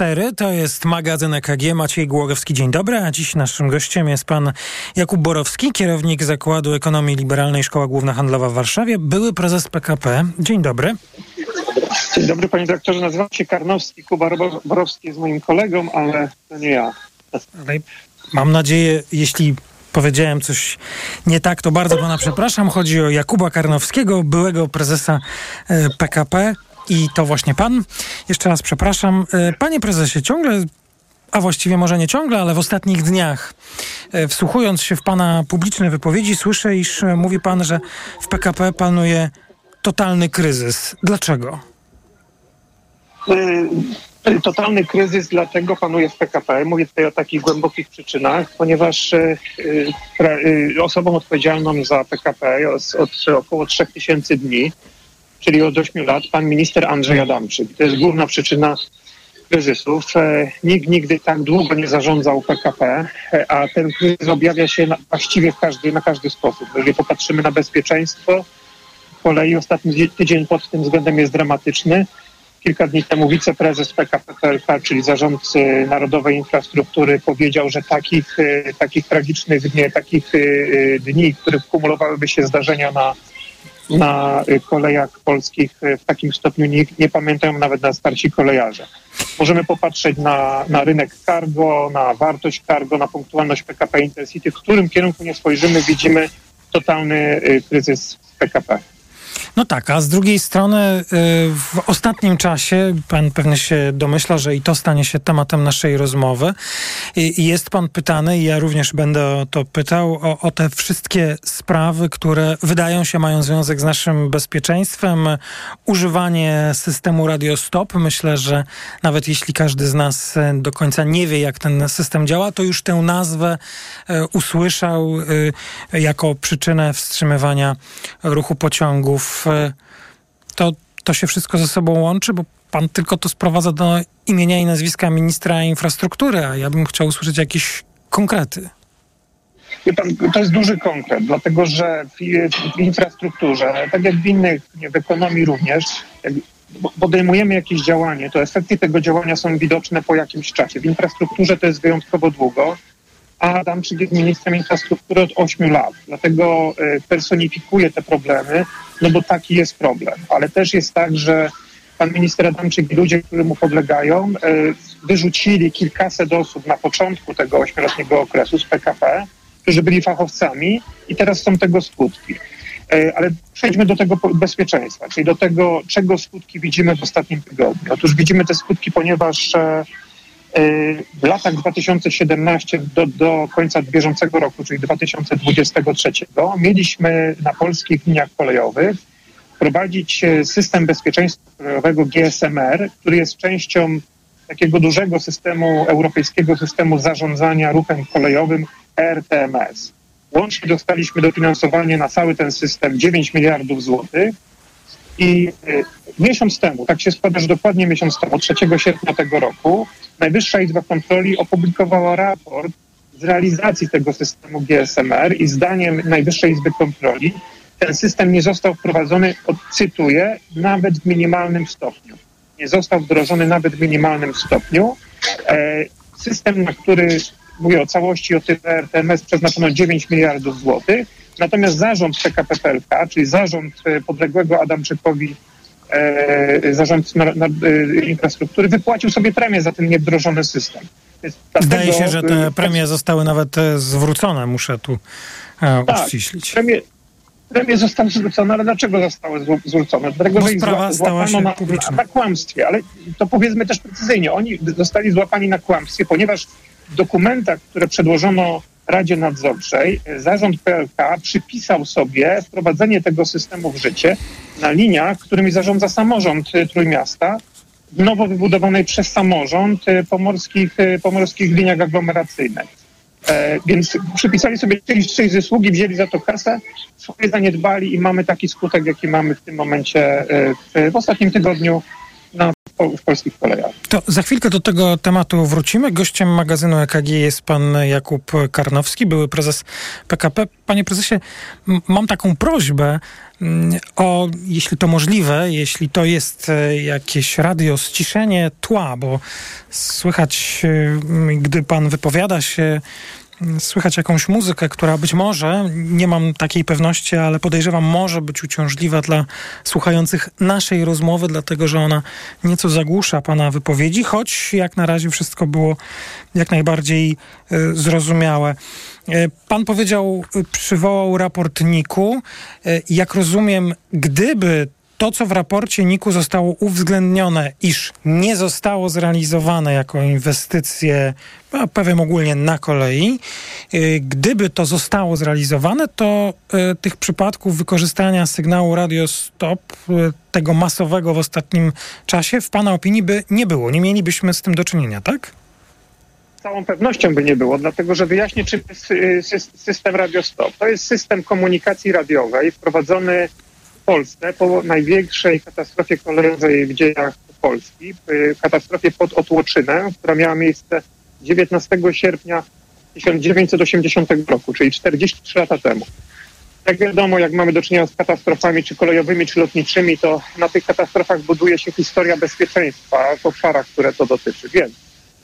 4 to jest magazyn EKG. Maciej Głogowski, dzień dobry. A dziś naszym gościem jest pan Jakub Borowski, kierownik Zakładu Ekonomii Liberalnej Szkoła Główna Handlowa w Warszawie, były prezes PKP. Dzień dobry. Dzień dobry panie dyrektorze, nazywam się Karnowski. Kuba Borowski jest moim kolegą, ale to nie ja. Mam nadzieję, jeśli powiedziałem coś nie tak, to bardzo pana przepraszam. Chodzi o Jakuba Karnowskiego, byłego prezesa PKP. E, I to właśnie pan. Jeszcze raz przepraszam. E, panie prezesie, ciągle a właściwie może nie ciągle, ale w ostatnich dniach, e, wsłuchując się w pana publiczne wypowiedzi, słyszę, iż mówi pan, że w PKP panuje totalny kryzys. Dlaczego? Totalny kryzys dlatego panuje w PKP. Mówię tutaj o takich głębokich przyczynach, ponieważ e, e, osobą odpowiedzialną za PKP od około 3000 dni, czyli od 8 lat, pan minister Andrzej Adamczyk. To jest główna przyczyna kryzysów. E, nikt nigdy tak długo nie zarządzał PKP, a ten kryzys objawia się na, właściwie w każdy, na każdy sposób. Jeżeli popatrzymy na bezpieczeństwo kolei, ostatni tydzień pod tym względem jest dramatyczny. Kilka dni temu wiceprezes PKP PLK, czyli zarządcy Narodowej Infrastruktury, powiedział, że takich, e, takich tragicznych dni, takich e, dni, w których kumulowałyby się zdarzenia na, na kolejach polskich w takim stopniu nie, nie pamiętają nawet na starci kolejarze. Możemy popatrzeć na, na rynek cargo, na wartość cargo, na punktualność PKP Intercity. W którym kierunku nie spojrzymy, widzimy totalny kryzys PKP. No tak, a z drugiej strony y, w ostatnim czasie, pan pewnie się domyśla, że i to stanie się tematem naszej rozmowy, jest pan pytany, i ja również będę o to pytał, o, o te wszystkie sprawy, które wydają się mają związek z naszym bezpieczeństwem, używanie systemu radiostop. Myślę, że nawet jeśli każdy z nas do końca nie wie, jak ten system działa, to już tę nazwę y, usłyszał y, jako przyczynę wstrzymywania ruchu pociągów to, to się wszystko ze sobą łączy, bo pan tylko to sprowadza do imienia i nazwiska ministra infrastruktury, a ja bym chciał usłyszeć jakieś konkrety. Pan, to jest duży konkret, dlatego że w, w, infrastrukturze, tak jak w innych, w ekonomii również, podejmujemy jakieś działanie, to efekty tego działania są widoczne po jakimś czasie. W infrastrukturze to jest wyjątkowo długo a Adamczyk jest ministrem infrastruktury od 8 lat. Dlatego e, personifikuje te problemy, no bo taki jest problem. Ale też jest tak, że pan minister Adamczyk i ludzie, którzy mu podlegają, e, wyrzucili kilkaset osób na początku tego ośmioletniego okresu z PKP, którzy byli fachowcami i teraz są tego skutki. E, ale przejdźmy do tego bezpieczeństwa, czyli do tego, czego skutki widzimy w ostatnim tygodniu. Otóż widzimy te skutki, ponieważ w latach 2017 do, do końca bieżącego roku, czyli 2023, mieliśmy na polskich liniach kolejowych wprowadzić e, system bezpieczeństwa kolejowego GSMR, który jest częścią takiego dużego systemu, europejskiego systemu zarządzania ruchem kolejowym RTMS. Łącznie dostaliśmy dofinansowanie na cały ten system 9 miliardów złotych i e, miesiąc temu, tak się składa, że dokładnie miesiąc temu, 3 sierpnia tego roku, Najwyższa Izba Kontroli opublikowała raport z realizacji tego systemu GSMR i zdaniem Najwyższej Izby Kontroli ten system nie został wprowadzony, cytuję, nawet w minimalnym stopniu. Nie został wdrożony nawet w minimalnym stopniu. E, system, na który, mówię o całości, o tym RTMS przeznaczono 9 miliardów złotych, natomiast zarząd PKP PLK, czyli zarząd e, podległego Adamczykowi e, e, infrastruktury wypłacił sobie premię za ten niewdrożony system. Zdaje się, że te premie zostały nawet zwrócone, muszę tu tak, uściślić. Premie, premie zostały zwrócone, ale dlaczego zostały zwrócone? Dlatego, Bo że ich sprawa stała się na, publiczna. na kłamstwie, ale to powiedzmy też precyzyjnie. Oni zostali złapani na kłamstwie, ponieważ w dokumentach, które przedłożono Radzie Nadzorczej zarząd PLK przypisał sobie wprowadzenie tego systemu w życie na liniach, którymi zarządza samorząd Trójmiasta w nowo wybudowanej przez samorząd pomorskich, pomorskich liniach aglomeracyjnych. E, więc przypisali sobie część, część zasługi, wzięli za to kasę, swoje zaniedbali i mamy taki skutek, jaki mamy w tym momencie e, w, w ostatnim tygodniu w polskich kolejach. To za chwilkę do tego tematu wrócimy. Gościem magazynu EKG jest pan Jakub Karnowski, były prezes PKP. Panie prezesie, mam taką prośbę mm, o, jeśli to możliwe, jeśli to jest e, jakieś radio, ściszenie tła, bo słychać, gdy pan wypowiada się, słychać jakąś muzykę, która być może, nie mam takiej pewności, ale podejrzewam, może być uciążliwa dla słuchających naszej rozmowy, dlatego że ona nieco zagłusza pana wypowiedzi, choć jak na razie wszystko było jak najbardziej y, zrozumiałe. Y, pan powiedział, y, przywołał raport NIK-u. Jak rozumiem, gdyby to, co w raporcie NIK-u zostało uwzględnione, iż nie zostało zrealizowane jako inwestycje, powiem ogólnie na kolei, y, gdyby to zostało zrealizowane, to y, tych przypadków wykorzystania sygnału radio stop, y, tego masowego w ostatnim czasie, w Pana opinii by nie było. Nie mielibyśmy z tym do czynienia, tak? Całą pewnością by nie było, dlatego że wyjaśnię, czym jest system radiostop. To jest system komunikacji radiowej wprowadzony Polsce po największej katastrofie kolejowej w dziejach Polski, katastrofie pod Otłoczynem, która miała miejsce 19 sierpnia 1980 roku, czyli 43 lata temu. Jak wiadomo, jak mamy do czynienia z katastrofami, czy kolejowymi, czy lotniczymi, to na tych katastrofach buduje się historia bezpieczeństwa w obszarach, które to dotyczy. Więc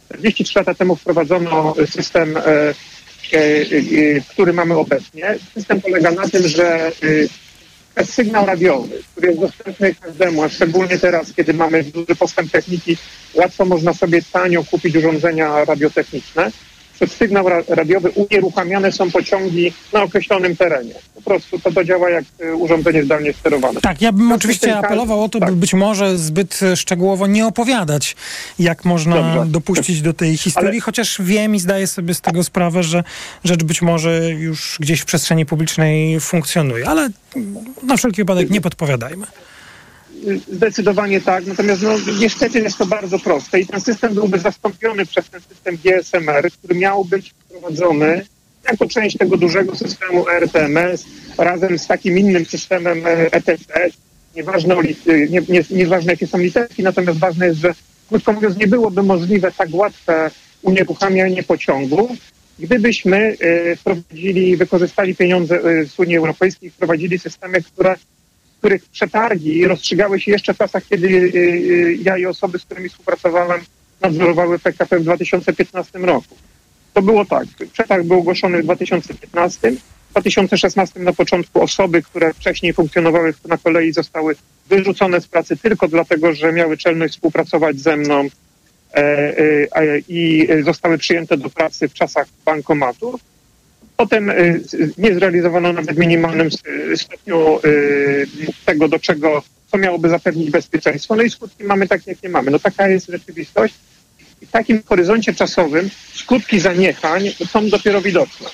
43 lata temu wprowadzono system, e, e, e, który mamy obecnie. System polega na tym, że sygnał radiowy, który jest dostępny każdemu, a szczególnie teraz, kiedy mamy duży postęp techniki, łatwo można sobie tanio kupić urządzenia radiotechniczne. Przez sygnał radiowy unieruchamiane są pociągi na określonym terenie. Po prostu to, to działa jak e, urządzenie zdalnie sterowane. Tak, ja bym oczywiście apelował o to, tak. by być może zbyt szczegółowo nie opowiadać, jak można Dobrze. dopuścić do tej historii, Ale... chociaż wiem i zdaję sobie z tego sprawę, że rzecz być może już gdzieś w przestrzeni publicznej funkcjonuje. Ale na wszelki wypadek nie podpowiadajmy. Zdecydowanie tak, natomiast no, niestety jest to bardzo proste i ten system byłby zastąpiony przez ten system GSMR, który miał być wprowadzony jako część tego dużego systemu RTMS razem z takim innym systemem ETC. Nieważne, nie, nie, nieważne jakie są literki, natomiast ważne jest, że krótko mówiąc nie byłoby możliwe tak łatwe unieruchamianie pociągu, gdybyśmy y, wprowadzili, wykorzystali pieniądze y, z Unii Europejskiej, wprowadzili systemy, które których przetargi rozstrzygały się jeszcze w czasach, kiedy y, y, ja i osoby, z którymi współpracowałem, nadzorowały PKP w 2015 roku. To było tak. Przetarg był ogłoszony w 2015. W 2016 na początku osoby, które wcześniej funkcjonowały na kolei, zostały wyrzucone z pracy tylko dlatego, że miały czelność współpracować ze mną e, e, i zostały przyjęte do pracy w czasach bankomatu. Potem y, nie zrealizowano nawet w minimalnym stopniu y, tego, do czego, co miałoby zapewnić bezpieczeństwo. No i skutki mamy takie, jakie mamy. No taka jest rzeczywistość. I w takim horyzoncie czasowym skutki zaniechań są dopiero widoczne.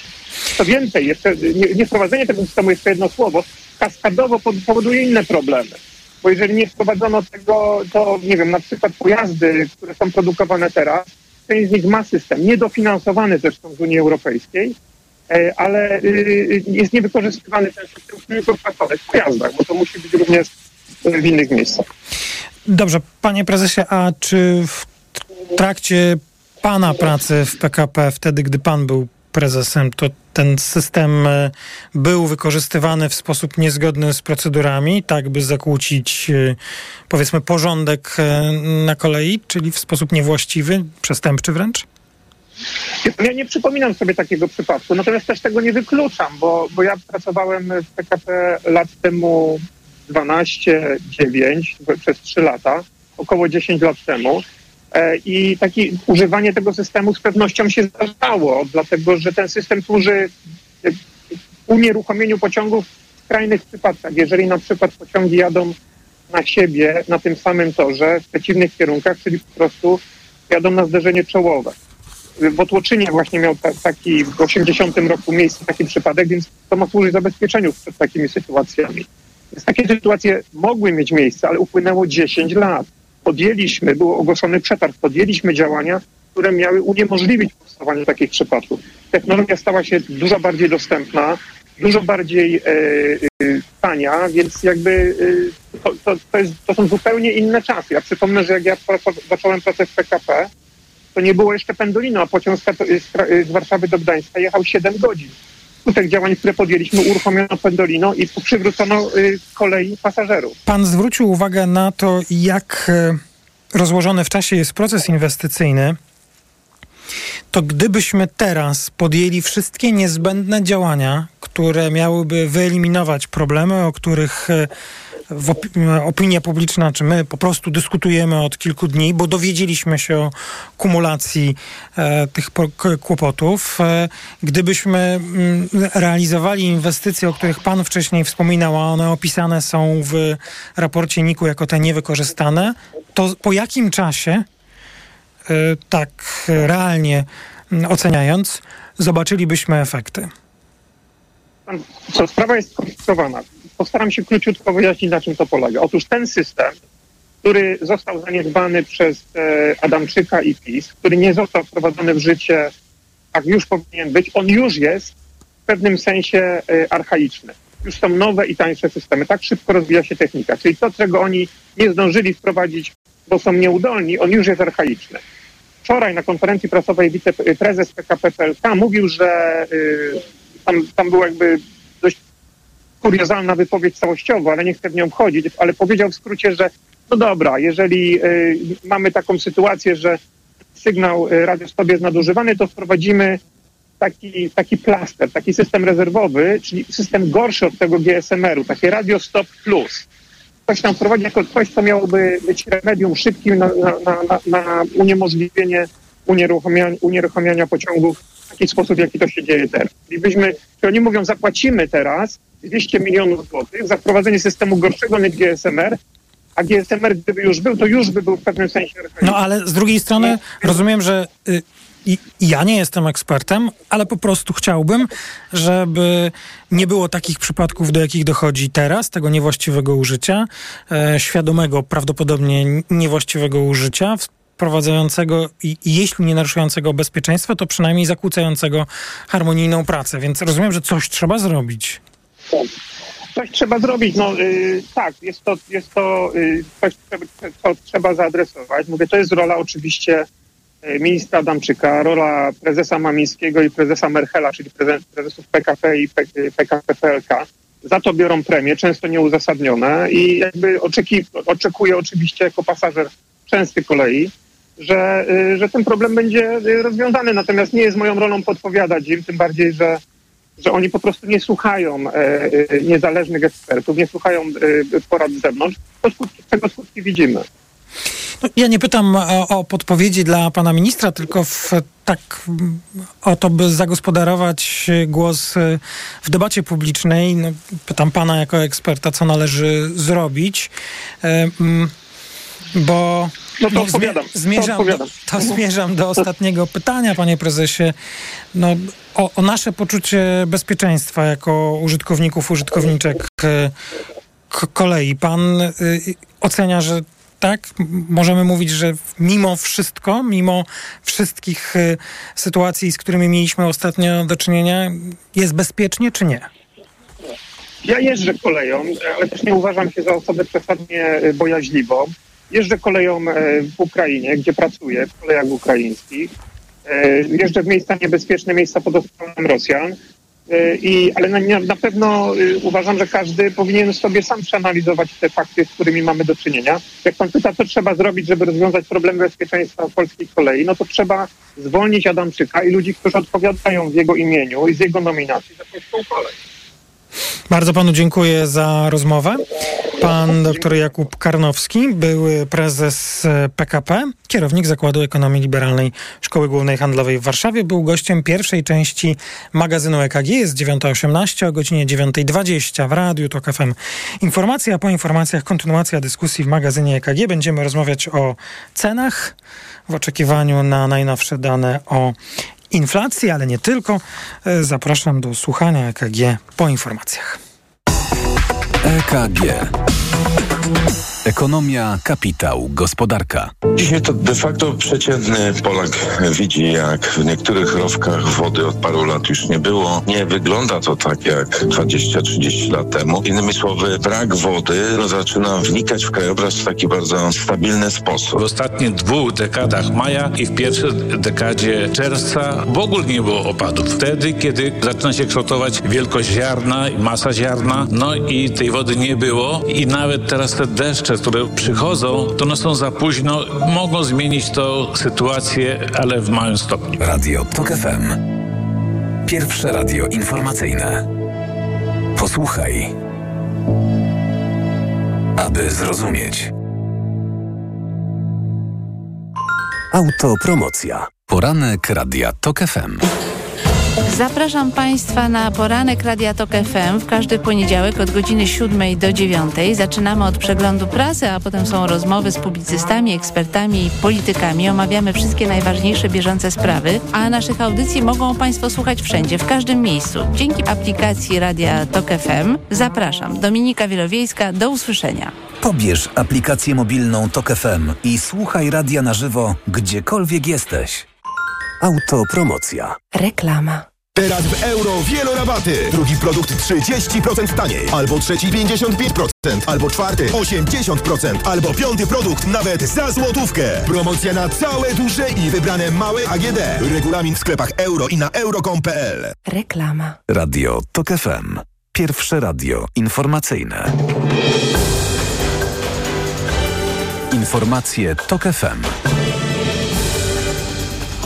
Co więcej, jeszcze niewprowadzenie tego systemu, jeszcze jedno słowo, kaskadowo powoduje inne problemy. Bo jeżeli nie wprowadzono tego, to nie wiem, na przykład pojazdy, które są produkowane teraz, część z nich ma system, niedofinansowany zresztą z Unii Europejskiej, ale y, jest niewykorzystywany ten system w pojazdach, bo to musi być również w innych miejscach. Dobrze, panie prezesie, a czy w trakcie pana pracy w PKP, wtedy gdy pan był prezesem, to ten system e, był wykorzystywany w sposób niezgodny z procedurami, tak by zakłócić e, powiedzmy porządek na kolei, czyli w sposób niewłaściwy, przestępczy wręcz? Ja nie przypominam sobie takiego przypadku, natomiast też tego nie wykluczam, bo, bo ja pracowałem w PKP lat temu 12, 9, przez 3 lata, około 10 lat temu. E, I takie używanie tego systemu z pewnością się zdarzało, dlatego że ten system służy unieruchomieniu pociągów w skrajnych przypadkach. Jeżeli na przykład pociągi jadą na siebie na tym samym torze w przeciwnych kierunkach, czyli po prostu jadą na zderzenie czołowe w Otłoczynie właśnie miał ta, taki w 80 roku miejsce taki przypadek, więc to ma służyć zabezpieczeniu przed takimi sytuacjami. Więc takie sytuacje mogły mieć miejsce, ale upłynęło 10 lat. Podjęliśmy, był ogłoszony przetarg, podjęliśmy działania, które miały uniemożliwić powstawanie takich przypadków. Technologia stała się dużo bardziej dostępna. dużo bardziej tania, więc jakby to, to, to, jest, to są zupełnie inne czasy. Ja przypomnę, że jak ja zacząłem pracę w PKP, to nie było jeszcze pendolino, a pociąg z Warszawy do Gdańska jechał 7 godzin. Skutek działań, które podjęliśmy, uruchomiono pendolino i przywrócono kolei pasażerów. Pan zwrócił uwagę na to, jak rozłożony w czasie jest proces inwestycyjny, to gdybyśmy teraz podjęli wszystkie niezbędne działania, które miałyby wyeliminować problemy, o których opinia publiczna, czy my po prostu dyskutujemy od kilku dni, bo dowiedzieliśmy się o kumulacji e, tych kłopotów. E, gdybyśmy m, mm, realizowali inwestycje, o których Pan wcześniej wspominał, a one opisane są w raporcie NIK-u jako te niewykorzystane, to po jakim czasie, e, tak realnie mm, oceniając, zobaczylibyśmy efekty? Co, sprawa jest skomplikowana postaram się króciutko wyjaśnić, na czym to polega. Otóż ten system, który został zaniedbany przez e, Adamczyka i PiS, który nie został wprowadzony w życie, jak już powinien być, on już jest w pewnym sensie e, archaiczny. Już są nowe i tańsze systemy. Tak szybko rozwija się technika. Czyli to, czego oni nie zdążyli wprowadzić, bo są nieudolni, on już jest archaiczny. Wczoraj na konferencji prasowej wiceprezes PKP PLK mówił, że y, tam, tam był jakby kuriozalna wypowiedź całościowa, ale nie chcę w nią wchodzić, ale powiedział w skrócie, że no dobra, jeżeli y, mamy taką sytuację, że sygnał y, radiostop jest nadużywany, to wprowadzimy taki, taki plaster, taki system rezerwowy, czyli system gorszy od tego GSMR-u, takie Radio Stop Plus. Ktoś tam wprowadzi jako coś, co miałoby być remedium szybkim na, na, na, na uniemożliwienie unieruchamiania, pociągów w taki sposób, jaki to się dzieje teraz. I byśmy, czy oni mówią, zapłacimy teraz 200 milionów złotych za wprowadzenie systemu gorszego niż GSMR, a GSMR gdyby już był, to już by był w pewnym sensie... No ale z drugiej strony rozumiem, że y, ja nie jestem ekspertem, ale po prostu chciałbym, żeby nie było takich przypadków, do jakich dochodzi teraz, tego niewłaściwego użycia, e, świadomego prawdopodobnie niewłaściwego użycia, wprowadzającego i jeśli nie naruszającego bezpieczeństwa, to przynajmniej zakłócającego harmonijną pracę. Więc rozumiem, że coś trzeba zrobić. Coś trzeba zrobić. No yy, tak, jest to, jest to yy, coś, co trzeba zaadresować. Mówię, to jest rola oczywiście y, ministra Adamczyka, rola prezesa Mamińskiego i prezesa Merchela, czyli prezesów PKP i PKP PLK. Za to biorą premie, często nieuzasadnione i jakby oczeki, oczekuję oczywiście jako pasażer częsty kolei, że, y, że ten problem będzie rozwiązany. Natomiast nie jest moją rolą podpowiadać im, tym bardziej, że że oni po prostu nie słuchają e, e, niezależnych ekspertów, nie słuchają e, porad z zewnątrz, to skutki, tego skutki widzimy. No, ja nie pytam o, o, podpowiedzi dla pana ministra, tylko w, tak o to, by zagospodarować głos w debacie publicznej. No, pytam pana jako eksperta, co należy zrobić, bo no to. Zmierzam, to. Do, to zmierzam do ostatniego pytania, panie prezesie. No, o, o nasze poczucie bezpieczeństwa jako użytkowników, użytkowniczek e, kolei. Pan y, ocenia, że tak, możemy mówić, że mimo wszystko, mimo wszystkich y, sytuacji, z którymi mieliśmy ostatnio do czynienia, jest bezpiecznie, czy nie? Ja jeżdżę koleją, ale też nie uważam się za osobę przesadnie bojaźliwą. Jeżdżę koleją e, w Ukrainie, gdzie pracuję, w kolejach ukraińskich. E, jeżdżę w miejsca niebezpieczne, miejsca pod ostrzałem Rosjan. E, I, ale na, na, pewno uważam, że każdy powinien sobie sam przeanalizować te fakty, z którymi mamy do czynienia. Jak pan pyta, co trzeba zrobić, żeby rozwiązać problem bezpieczeństwa polskiej kolei, no to trzeba zwolnić Adamczyka i ludzi, którzy odpowiadają w jego imieniu i z jego nominacji za polską kolej. Bardzo panu dziękuję za rozmowę. Pan dr Jakub Karnowski, były prezes PKP, kierownik Zakładu Ekonomii Liberalnej Szkoły Głównej Handlowej w Warszawie, był gościem pierwszej części magazynu EKG. Jest 9.18 o godzinie 9.20 w Radiu TOK FM. Informacja, po informacjach kontynuacja dyskusji w magazynie EKG. Będziemy rozmawiać o cenach w oczekiwaniu na najnowsze dane o inflacji, ale nie tylko. E, zapraszam do słuchania EKG po informacjach. EKG. Ekonomia, kapitał, gospodarka. Dzisiaj to de facto przeciętny Polak widzi, jak w niektórych rowkach wody od paru lat już nie było. Nie wygląda to tak jak 20-30 lat temu. Innymi słowy, brak wody zaczyna wnikać w krajobraz w taki bardzo stabilny sposób. W ostatnich dwóch dekadach maja i w pierwszej dekadzie czerwca w ogóle nie było opadów. Wtedy, kiedy zaczyna się kształtować wielkość ziarna, masa ziarna, no i tej wody nie było i nawet teraz te deszcze, które przychodzą, to one są za późno, mogą zmienić to sytuację, ale w małym stopniu. Radio TOK FM. Pierwsze radio informacyjne. Posłuchaj, aby zrozumieć. Autopromocja. Poranek Radia TOK FM. Zapraszam Państwa na poranek Radia Tok FM w każdy poniedziałek od godziny 7 do 9. Zaczynamy od przeglądu prasy, a potem są rozmowy z publicystami, ekspertami i politykami. Omawiamy wszystkie najważniejsze bieżące sprawy, a naszych audycji mogą Państwo słuchać wszędzie, w każdym miejscu. Dzięki aplikacji Radia Tok FM. Zapraszam. Dominika Wielowiejska. Do usłyszenia. Pobierz aplikację mobilną TOK FM i słuchaj radia na żywo, gdziekolwiek jesteś. Autopromocja. Reklama. Teraz w euro wielorabaty. Drugi produkt 30% taniej. Albo trzeci 55%. Albo czwarty 80%. Albo piąty produkt nawet za złotówkę. Promocja na całe duże i wybrane małe AGD. Regulamin w sklepach euro i na euro.com.pl. Reklama. Radio TOK FM. Pierwsze radio informacyjne. Informacje TOK FM.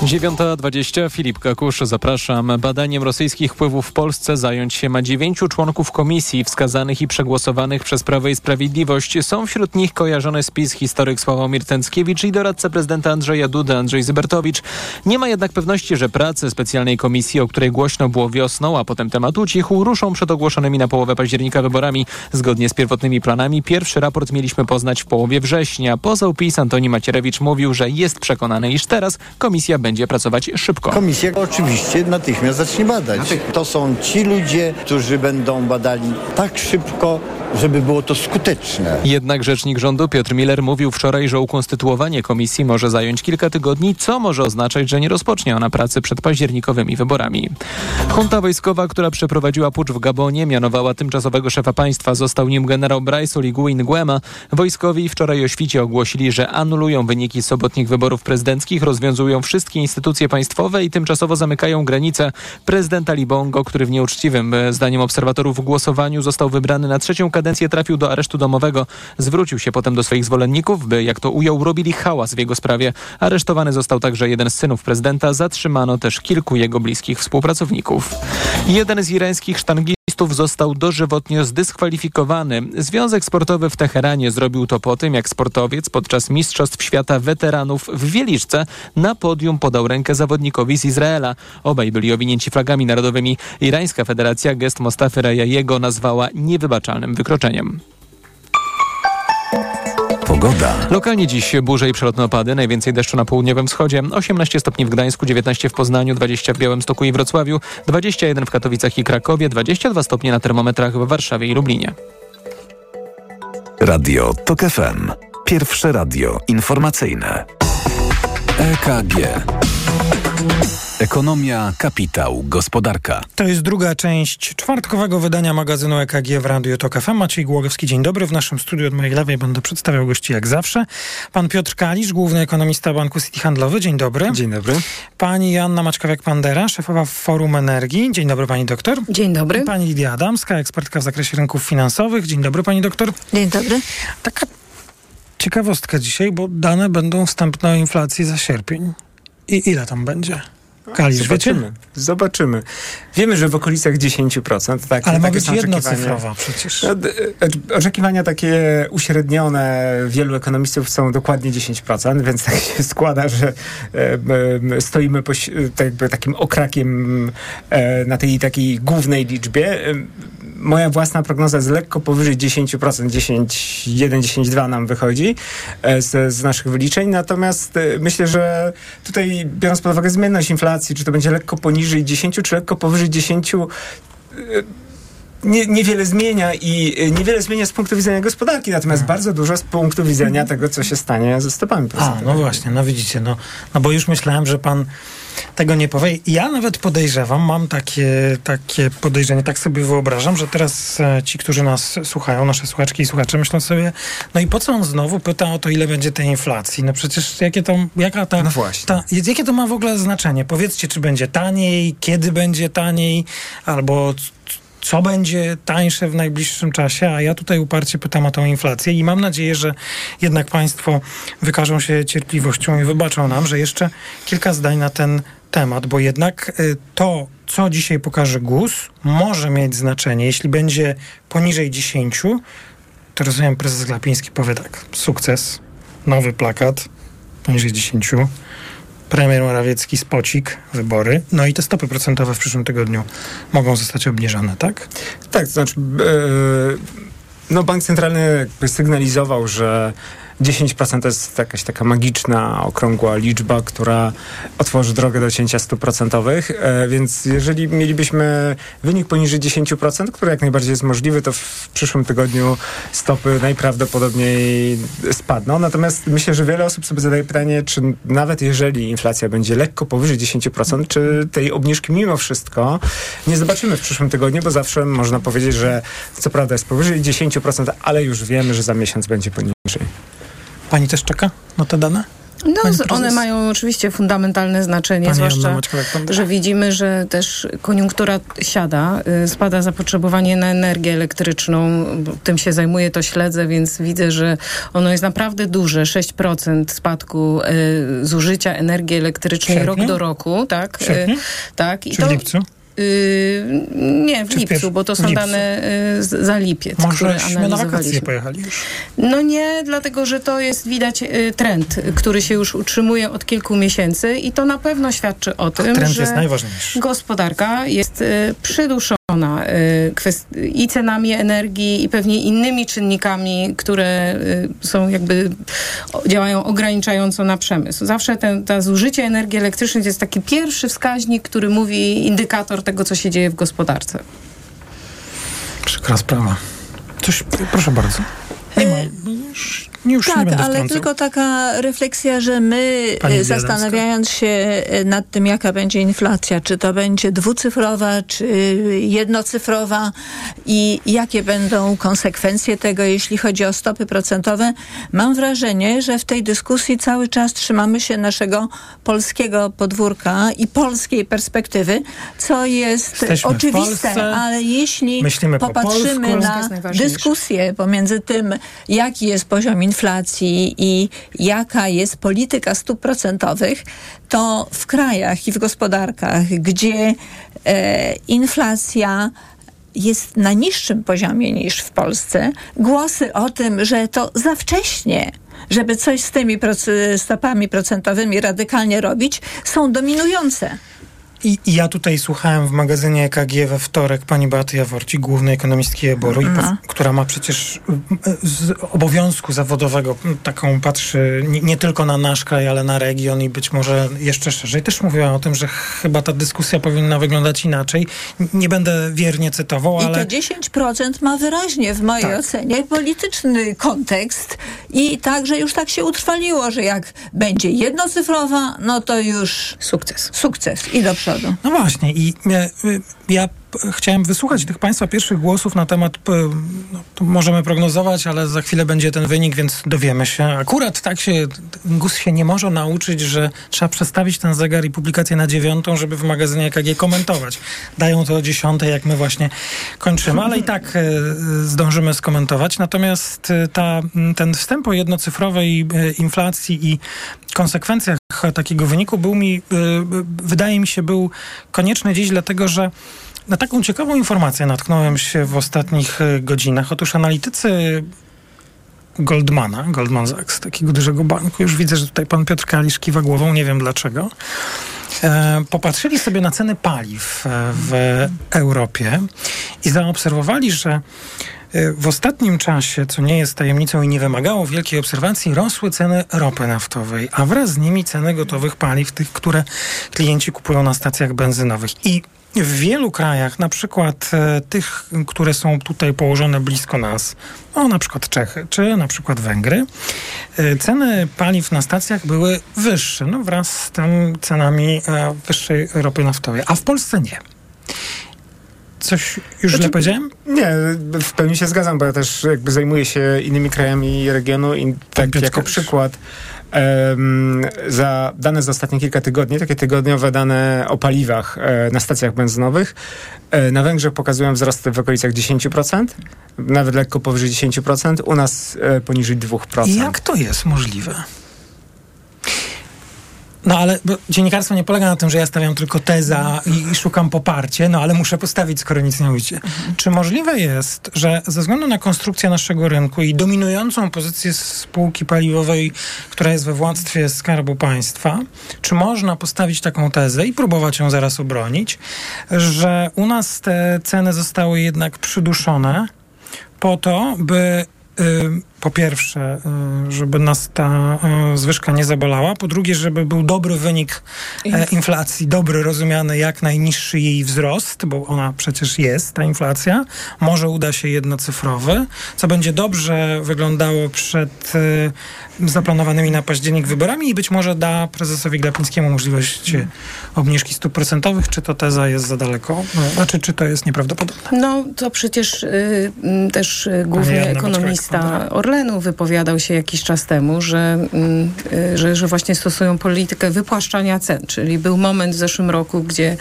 9.20 Filip Kakusz, zapraszam. Badaniem rosyjskich wpływów w Polsce zająć się ma dziewięciu członków komisji wskazanych i przegłosowanych przez Prawo i Sprawiedliwość. Są wśród nich kojarzony spis historyk Sławomir Tęckiewicz i doradca prezydenta Andrzeja Dudy Andrzej Zybertowicz. Nie ma jednak pewności, że prace specjalnej komisji, o której głośno było wiosną, a potem temat ucichł, ruszą przed ogłoszonymi na połowę października wyborami. Zgodnie z pierwotnymi planami pierwszy raport mieliśmy poznać w połowie września. Poseł PiS Antoni Macierewicz mówił, że jest przekonany, iż teraz komisja będzie pracować szybko. Komisja oczywiście natychmiast zacznie badać. To są ci ludzie, którzy będą badali tak szybko, żeby było to skuteczne. Jednak rzecznik rządu Piotr Miller mówił wczoraj, że ukonstytuowanie komisji może zająć kilka tygodni, co może oznaczać, że nie rozpocznie ona pracy przed październikowymi wyborami. Junta wojskowa, która przeprowadziła pucz w Gabonie, mianowała tymczasowego szefa państwa. Został nim generał Bryce Oligui Nguema. Wojskowi wczoraj o świcie ogłosili, że anulują wyniki sobotnich wyborów prezydenckich, rozwiązują wszystkie instytucje państwowe i tymczasowo zamykają granice. Prezydent Ali Bongo, który w nieuczciwym, zdaniem obserwatorów, głosowaniu został wybrany na trzecią kadencję trafił do aresztu domowego. Zwrócił się potem do swoich zwolenników, by, jak to ujął, robili hałas w jego sprawie. Aresztowany został także jeden z synów prezydenta. Zatrzymano też kilku jego bliskich współpracowników. Jeden z irańskich sztangistów został dożywotnio zdyskwalifikowany. Związek Sportowy w Teheranie zrobił to po tym, jak sportowiec podczas Mistrzostw Świata Weteranów w Wieliczce na podium podał rękę zawodnikowi z Izraela. Obaj byli owinięci flagami narodowymi. Irańska Federacja gest Mostafy Rajajego nazwała niewybaczalnym wykroczeniem. Pogoda. Lokalnie dziś burze i przelotne opady, najwięcej deszczu na południowym wschodzie, 18 stopni w Gdańsku, 19 w Poznaniu, 20 w Białymstoku i Wrocławiu, 21 w Katowicach i Krakowie, 22 stopnie na termometrach w Warszawie i Lublinie. Radio TOK FM. Pierwsze radio informacyjne. EKG. Ekonomia, kapitał, gospodarka. To jest druga część czwartkowego wydania magazynu EKG w Radiu Tok FM. Maciej Głogowski, dzień dobry. W naszym studiu od mojej lewej będę przedstawiał gości jak zawsze. Pan Piotr Kalisz, główny ekonomista Banku City Handlowy. Dzień dobry. Dzień dobry. Pani Joanna Maczkowiak-Pandera, szefowa Forum Energii. Dzień dobry pani doktor. Dzień dobry. I pani Lidia Adamska, ekspertka w zakresie rynków finansowych. Dzień dobry pani doktor. Dzień dobry. Taka ciekawostka dzisiaj, bo dane będą wstępne o inflacji za sierpień. I ile tam będzie? Kalisz, Zobaczymy. Zobaczymy. Wiemy, że w okolicach 10%. Tak, Ale ma być jednocyfrowa przecież. No, d- e, Oczekiwania takie uśrednione wielu ekonomistów są dokładnie 10%, więc tak się składa, że e, stoimy po, tak takim okrakiem e, na tej takiej głównej liczbie. E, Moja własna prognoza jest lekko powyżej 10%, 10, 1, 10, 2 nam wychodzi e, z, z naszych wyliczeń, natomiast e, myślę, że tutaj biorąc pod uwagę zmienność inflacji, czy to będzie lekko poniżej 10, czy lekko powyżej 10, nie, niewiele zmienia i niewiele zmienia z punktu widzenia gospodarki, natomiast Hmm. bardzo dużo z punktu widzenia tego, co się stanie ze stopami A, procentowymi. no właśnie, no widzicie, no, no bo już myślałem, że pan tego nie powie. Ja nawet podejrzewam, mam takie, takie podejrzenie, tak sobie wyobrażam, że teraz e, ci, którzy nas słuchają, nasze słuchaczki i słuchacze, myślą sobie, no i po co on znowu pyta o to, ile będzie tej inflacji? No przecież jakie to, jaka ta, No ta, jakie to ma w ogóle znaczenie? Powiedzcie, czy będzie taniej, kiedy będzie taniej, albo co będzie tańsze w najbliższym czasie, a ja tutaj uparcie pytam o tą inflację i mam nadzieję, że jednak Państwo wykażą się cierpliwością i wybaczą nam, że jeszcze kilka zdań na ten temat, bo jednak y, to, co dzisiaj pokaże GUS, może mieć znaczenie. Jeśli będzie poniżej 10, to rozumiem, prezes Glapiński powie tak, sukces, nowy plakat, poniżej 10, premier Morawiecki, spocik, wybory, no i te stopy procentowe w przyszłym tygodniu mogą zostać obniżone, tak? Tak, to znaczy, e, no bank centralny sygnalizował, że 10% to jest jakaś taka magiczna, okrągła liczba, która otworzy drogę do cięcia stóp procentowych, e, więc jeżeli mielibyśmy wynik poniżej 10%, który jak najbardziej jest możliwy, to w przyszłym tygodniu stopy najprawdopodobniej spadną. Natomiast myślę, że wiele osób sobie zadaje pytanie, czy nawet jeżeli inflacja będzie lekko powyżej 10%, czy tej obniżki mimo wszystko nie zobaczymy w przyszłym tygodniu, bo zawsze można powiedzieć, że co prawda jest powyżej 10%, ale już wiemy, że za miesiąc będzie poniżej. Pani też czeka na te dane? No, one mają oczywiście fundamentalne znaczenie, Pani zwłaszcza, że widzimy, że też koniunktura siada, y, spada zapotrzebowanie na energię elektryczną, tym się zajmuję, to śledzę, więc widzę, że ono jest naprawdę duże, 6% spadku y, zużycia energii elektrycznej sierpniu? rok do roku, tak? Y, tak. I Czy w lipcu? Y, nie, w Czy lipcu, pierwszym- bo to są lipcu? dane y, za lipiec, które Możeśmy na wakacje pojechali już. No nie, dlatego że to jest widać y, trend, który się już utrzymuje od kilku miesięcy i to na pewno świadczy o tym, Trend że gospodarka jest y, przyduszona i cenami energii i pewnie innymi czynnikami, które y, są jakby działają ograniczająco na przemysł. Zawsze ten, ta zużycie energii elektrycznej to jest taki pierwszy wskaźnik, który mówi indykator tego, co się dzieje w gospodarce. Przykra sprawa. Coś, proszę bardzo. Nie ma, już, Tak, ale wtrącał. tylko taka refleksja, że my Pani e, Bielanska. zastanawiając się e, nad tym, jaka będzie inflacja, czy to będzie dwucyfrowa, czy jednocyfrowa i jakie będą konsekwencje tego, jeśli chodzi o stopy procentowe, mam wrażenie, że w tej dyskusji cały czas trzymamy się naszego polskiego podwórka i polskiej perspektywy, co jest Jesteśmy oczywiste, Polsce, ale jeśli po popatrzymy. Polska na dyskusję pomiędzy tym, jaki jest poziom inflacji i jaka jest polityka stóp procentowych, to w krajach i w gospodarkach, gdzie e, inflacja jest na niższym poziomie niż w Polsce, głosy o tym, że to za wcześnie, żeby coś z tymi stopami procentowymi radykalnie robić, są dominujące. I, I ja tutaj słuchałem w magazynie EKG we wtorek pani Beaty Jaworci, głównej ekonomistki Eboru, i No. która ma przecież y, z obowiązku zawodowego taką patrzy nie, nie tylko na nasz kraj, ale na region i być może jeszcze szerzej. Też mówiła o tym, że chyba ta dyskusja powinna wyglądać inaczej. Nie będę wiernie cytował, I ale... to 10% ma wyraźnie w mojej Tak. ocenie polityczny kontekst i także już tak się utrwaliło, że jak będzie jednocyfrowa, no to już Sukces. sukces i do przodu. No właśnie i e, y, ja p- chciałem wysłuchać tych Państwa pierwszych głosów na temat, no, możemy prognozować, ale za chwilę będzie ten wynik, więc dowiemy się. Akurat tak się, GUS się nie może nauczyć, że trzeba przestawić ten zegar i publikację na dziewiątą, żeby w magazynie EKG komentować. Dają to o dziesiątej, jak my właśnie kończymy, ale i tak e, zdążymy skomentować. Natomiast e, ta, ten wstęp o jednocyfrowej e, inflacji i konsekwencjach takiego wyniku był mi, y, y, wydaje mi się, był konieczny dziś, dlatego że na taką ciekawą informację natknąłem się w ostatnich y, godzinach. Otóż analitycy Goldmana, Goldman Sachs, takiego dużego banku, już widzę, że tutaj pan Piotr Kalisz kiwa głową, nie wiem dlaczego, e, popatrzyli sobie na ceny paliw e, w Europie i zaobserwowali, że w ostatnim czasie, co nie jest tajemnicą i nie wymagało wielkiej obserwacji, rosły ceny ropy naftowej, a wraz z nimi ceny gotowych paliw, tych, które klienci kupują na stacjach benzynowych. I w wielu krajach, na przykład e, tych, które są tutaj położone blisko nas, no na przykład Czechy, czy na przykład Węgry, e, ceny paliw na stacjach były wyższe, no wraz z tym cenami e, wyższej ropy naftowej, a w Polsce nie. Coś już źle powiedziałem? Nie, w pełni się zgadzam, bo ja też jakby zajmuję się innymi krajami regionu i tak jako przykład em, za dane z ostatnich kilka tygodni, takie tygodniowe dane o paliwach e, na stacjach benzynowych, e, na Węgrzech pokazują wzrosty w okolicach 10%, nawet lekko powyżej 10%, u nas e, poniżej 2%. I jak to jest możliwe? No ale dziennikarstwo nie polega na tym, że ja stawiam tylko teza i, i szukam poparcia, no ale muszę postawić, skoro nic nie mówicie. Czy możliwe jest, że ze względu na konstrukcję naszego rynku i dominującą pozycję spółki paliwowej, która jest we władztwie Skarbu Państwa, czy można postawić taką tezę i próbować ją zaraz obronić, że u nas te ceny zostały jednak przyduszone po to, by y, po pierwsze, y, żeby nas ta y, zwyżka nie zabolała, po drugie, żeby był dobry wynik e, inflacji, dobry, rozumiany jak najniższy jej wzrost, bo ona przecież jest, ta inflacja, może uda się jednocyfrowy, co będzie dobrze wyglądało przed y, zaplanowanymi na październik wyborami i być może da prezesowi Glapińskiemu możliwość obniżki stóp procentowych, czy to teza jest za daleko, no, znaczy, czy to jest nieprawdopodobne. No to przecież y, też główny ekonomista Orlenu wypowiadał się jakiś czas temu, że, mm, y, że, że właśnie stosują politykę wypłaszczania cen, czyli był moment w zeszłym roku, gdzie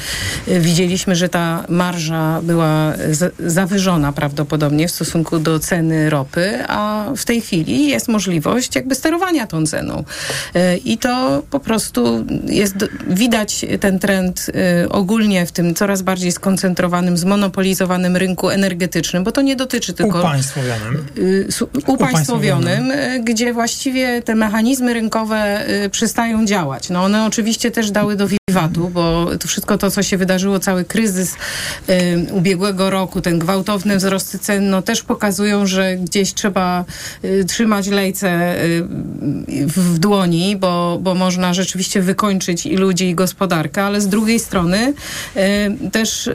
y, widzieliśmy, że ta marża była zawyżona prawdopodobnie w stosunku do ceny ropy, a w tej chwili jest możliwość jakby sterowania tą ceną. Y, I to po prostu jest, widać ten trend ogólnie w tym coraz bardziej skoncentrowanym, zmonopolizowanym rynku energetycznym, bo to nie dotyczy tylko Upaństwowionym. su- upaństwowionym, y, gdzie właściwie te mechanizmy rynkowe y, przestają działać. No one oczywiście też dały do wiwatu, bo to wszystko to, co się wydarzyło, cały kryzys y, ubiegłego roku, ten gwałtowny wzrost cen, no też pokazują, że gdzieś trzeba trzymać lejce w, dłoni, bo, bo można rzeczywiście wykończyć i ludzi, i gospodarkę, ale z drugiej strony też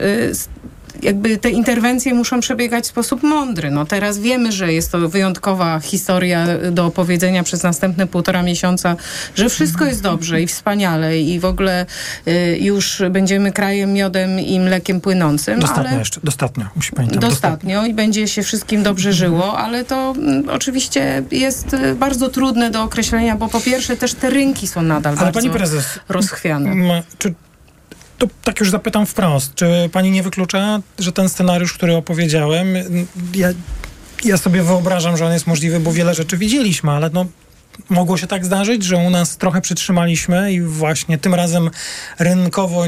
jakby te interwencje muszą przebiegać w sposób mądry. No teraz wiemy, że jest to wyjątkowa historia do opowiedzenia przez następne półtora miesiąca, że wszystko jest dobrze i wspaniale i w ogóle y, już będziemy krajem miodem i mlekiem płynącym. Dostatnio jeszcze, dostatnio, musi pani tam Dostatnio i będzie się wszystkim dobrze żyło, ale to mm, oczywiście jest y, bardzo trudne do określenia, bo po pierwsze też te rynki są nadal Ale bardzo pani prezes, rozchwiane. m, czy to tak już zapytam wprost, czy pani nie wyklucza, że ten scenariusz, który opowiedziałem, ja, ja sobie wyobrażam, że on jest możliwy, bo wiele rzeczy widzieliśmy, ale no mogło się tak zdarzyć, że u nas trochę przytrzymaliśmy i właśnie tym razem rynkowo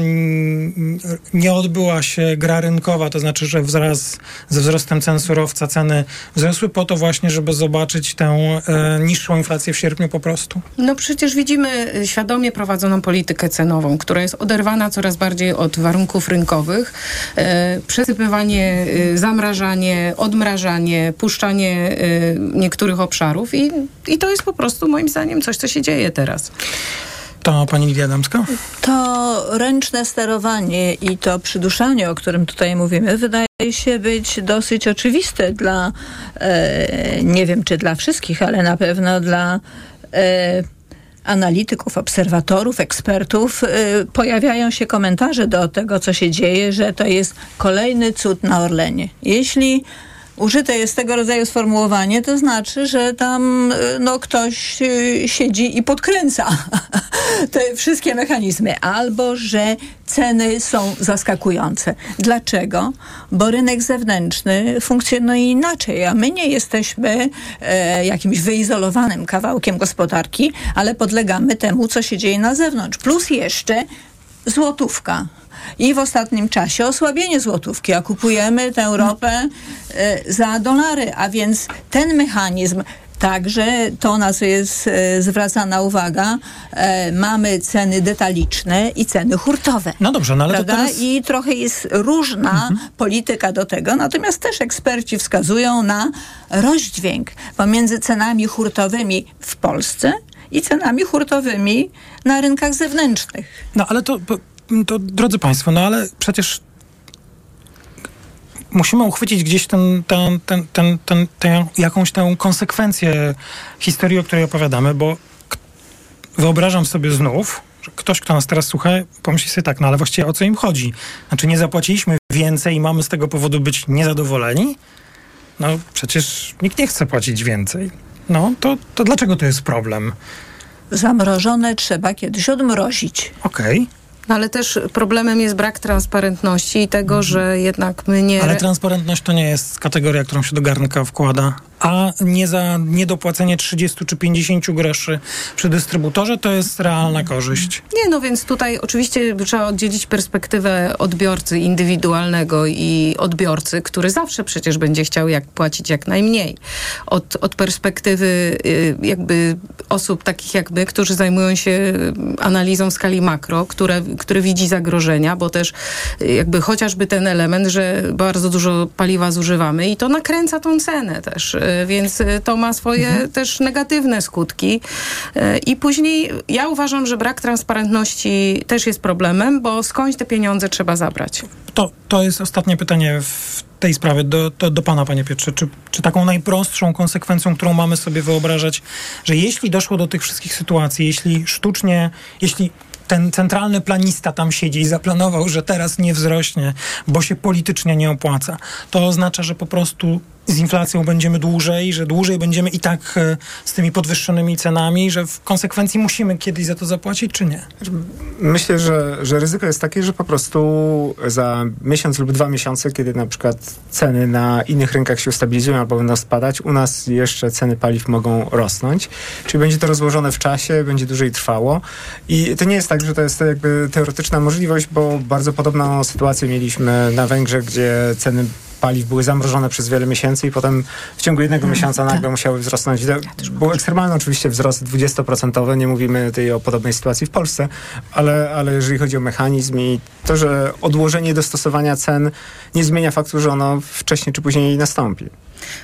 nie odbyła się gra rynkowa, to znaczy, że wraz ze wzrostem cen surowca ceny wzrosły po to właśnie, żeby zobaczyć tę e, niższą inflację w sierpniu po prostu. No przecież widzimy y, świadomie prowadzoną politykę cenową, która jest oderwana coraz bardziej od warunków rynkowych. E, przesypywanie, y, zamrażanie, odmrażanie, puszczanie y, niektórych obszarów i, i to jest po prostu moim zdaniem coś, co się dzieje teraz. To pani Lidia Adamska? To ręczne sterowanie i to przyduszanie, o którym tutaj mówimy, wydaje się być dosyć oczywiste dla, e, nie wiem czy dla wszystkich, ale na pewno dla e, analityków, obserwatorów, ekspertów. E, pojawiają się komentarze do tego, co się dzieje, że to jest kolejny cud na Orlenie. Jeśli użyte jest tego rodzaju sformułowanie, to znaczy, że tam y, no, ktoś y, siedzi i podkręca te wszystkie mechanizmy, albo że ceny są zaskakujące. Dlaczego? Bo rynek zewnętrzny funkcjonuje inaczej, a my nie jesteśmy e, jakimś wyizolowanym kawałkiem gospodarki, ale podlegamy temu, co się dzieje na zewnątrz. Plus jeszcze złotówka. I w ostatnim czasie osłabienie złotówki, a kupujemy tę ropę e, za dolary, a więc ten mechanizm Także to, na co jest e, zwracana uwaga, e, mamy ceny detaliczne i ceny hurtowe. No dobrze, no ale to prawda? teraz... I trochę jest różna polityka do tego, natomiast też eksperci wskazują na rozdźwięk pomiędzy cenami hurtowymi w Polsce i cenami hurtowymi na rynkach zewnętrznych. No ale to, to, drodzy Państwo, no ale przecież musimy uchwycić gdzieś ten, ten, ten, ten, ten, ten, jakąś tę konsekwencję historii, o której opowiadamy, bo wyobrażam sobie znów, że ktoś, kto nas teraz słucha, pomyśli sobie tak, no ale właściwie o co im chodzi? Znaczy nie zapłaciliśmy więcej i mamy z tego powodu być niezadowoleni? No przecież nikt nie chce płacić więcej. No to, to dlaczego to jest problem? Zamrożone trzeba kiedyś odmrozić. Okej. Okay. No ale też problemem jest brak transparentności i tego, że jednak my nie... Ale transparentność to nie jest kategoria, którą się do garnka wkłada a nie za niedopłacenie 30 czy 50 groszy przy dystrybutorze to jest realna korzyść. Nie, no więc tutaj oczywiście trzeba oddzielić perspektywę odbiorcy indywidualnego i odbiorcy, który zawsze przecież będzie chciał jak płacić jak najmniej. Od, od perspektywy y, jakby osób takich jak my, którzy zajmują się analizą w skali makro, które, które widzi zagrożenia, bo też y, jakby chociażby ten element, że bardzo dużo paliwa zużywamy i to nakręca tą cenę też y, więc y, to ma swoje mhm. też negatywne skutki. Y, I później ja uważam, że brak transparentności też jest problemem, bo skądś te pieniądze trzeba zabrać. To, to jest ostatnie pytanie w tej sprawie do, do, do pana, panie Piotrze. Czy, czy taką najprostszą konsekwencją, którą mamy sobie wyobrażać, że jeśli doszło do tych wszystkich sytuacji, jeśli sztucznie, jeśli ten centralny planista tam siedzi i zaplanował, że teraz nie wzrośnie, bo się politycznie nie opłaca, to oznacza, że po prostu z inflacją będziemy dłużej, że dłużej będziemy i tak e, z tymi podwyższonymi cenami, że w konsekwencji musimy kiedyś za to zapłacić, czy nie? Myślę, że, że ryzyko jest takie, że po prostu za miesiąc lub dwa miesiące, kiedy na przykład ceny na innych rynkach się ustabilizują albo będą spadać, u nas jeszcze ceny paliw mogą rosnąć. Czyli będzie to rozłożone w czasie, będzie dłużej trwało. I to nie jest tak, że to jest jakby teoretyczna możliwość, bo bardzo podobną sytuację mieliśmy na Węgrzech, gdzie ceny paliw były zamrożone przez wiele miesięcy i potem w ciągu jednego mm, miesiąca nagle tak. musiały wzrosnąć. Był ekstremalny oczywiście wzrost 20%, nie mówimy tutaj o podobnej sytuacji w Polsce, ale, ale jeżeli chodzi o mechanizm i to, że odłożenie dostosowania cen nie zmienia faktu, że ono wcześniej czy później nastąpi.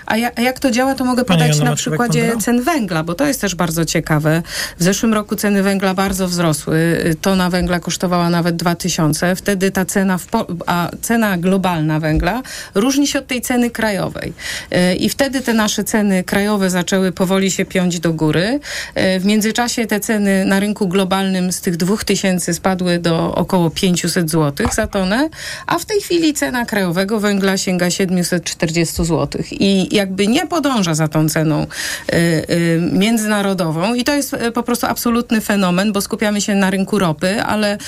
A, ja, a, jak to działa, to mogę podać na przykładzie cen węgla, bo to jest też bardzo ciekawe. W zeszłym roku ceny węgla bardzo wzrosły. Tona węgla kosztowała nawet 2000. Wtedy ta cena, a cena globalna węgla różni się od tej ceny krajowej. E, I wtedy te nasze ceny krajowe zaczęły powoli się piąć do góry. E, w międzyczasie te ceny na rynku globalnym z tych 2000 spadły do około 500 zł za tonę, a w tej chwili cena krajowego węgla sięga 740 zł. I i jakby nie podąża za tą ceną y, y, międzynarodową. I to jest y, po prostu absolutny fenomen, bo skupiamy się na rynku ropy, ale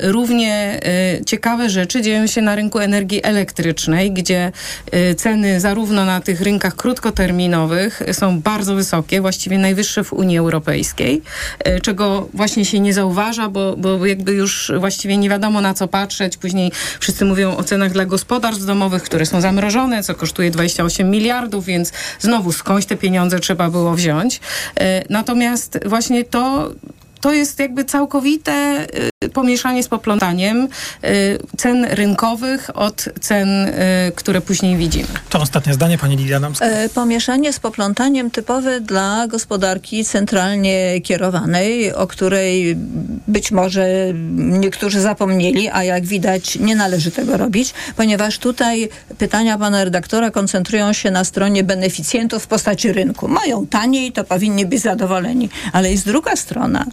równie ciekawe rzeczy dzieją się na rynku energii elektrycznej, gdzie ceny zarówno na tych rynkach krótkoterminowych są bardzo wysokie, właściwie najwyższe w Unii Europejskiej, czego właśnie się nie zauważa, bo, bo jakby już właściwie nie wiadomo na co patrzeć. Później wszyscy mówią o cenach dla gospodarstw domowych, które są zamrożone, co kosztuje 28 miliardów, więc znowu skądś te pieniądze trzeba było wziąć. E, natomiast właśnie to to jest jakby całkowite pomieszanie z poplątaniem y, cen rynkowych od cen, y, które później widzimy. To ostatnie zdanie, pani Lidia Damska. E, pomieszanie z poplątaniem typowe dla gospodarki centralnie kierowanej, o której być może niektórzy zapomnieli, a jak widać nie należy tego robić, ponieważ tutaj pytania pana redaktora koncentrują się na stronie beneficjentów w postaci rynku. Mają taniej, to powinni być zadowoleni, ale jest druga strona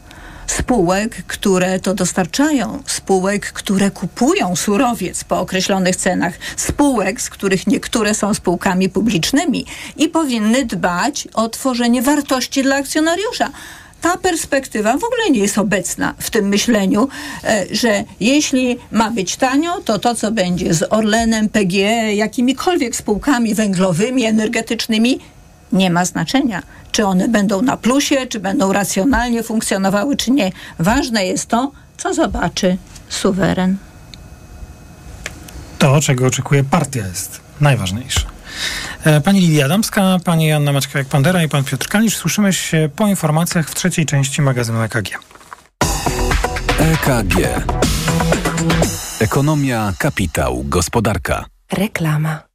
spółek, które to dostarczają, spółek, które kupują surowiec po określonych cenach, spółek, z których niektóre są spółkami publicznymi i powinny dbać o tworzenie wartości dla akcjonariusza. Ta perspektywa w ogóle nie jest obecna w tym myśleniu, e, że jeśli ma być tanio, to to, co będzie z Orlenem, PGE, jakimikolwiek spółkami węglowymi, energetycznymi, nie ma znaczenia czy one będą na plusie, czy będą racjonalnie funkcjonowały, czy nie. Ważne jest to, co zobaczy suweren. To, czego oczekuje partia, jest najważniejsze. E, pani Lidia Adamska, pani Janna Maćkowiak-Pandera i pan Piotr Kalisz. Słyszymy się po informacjach w trzeciej części magazynu EKG. EKG. Ekonomia, kapitał, gospodarka. Reklama.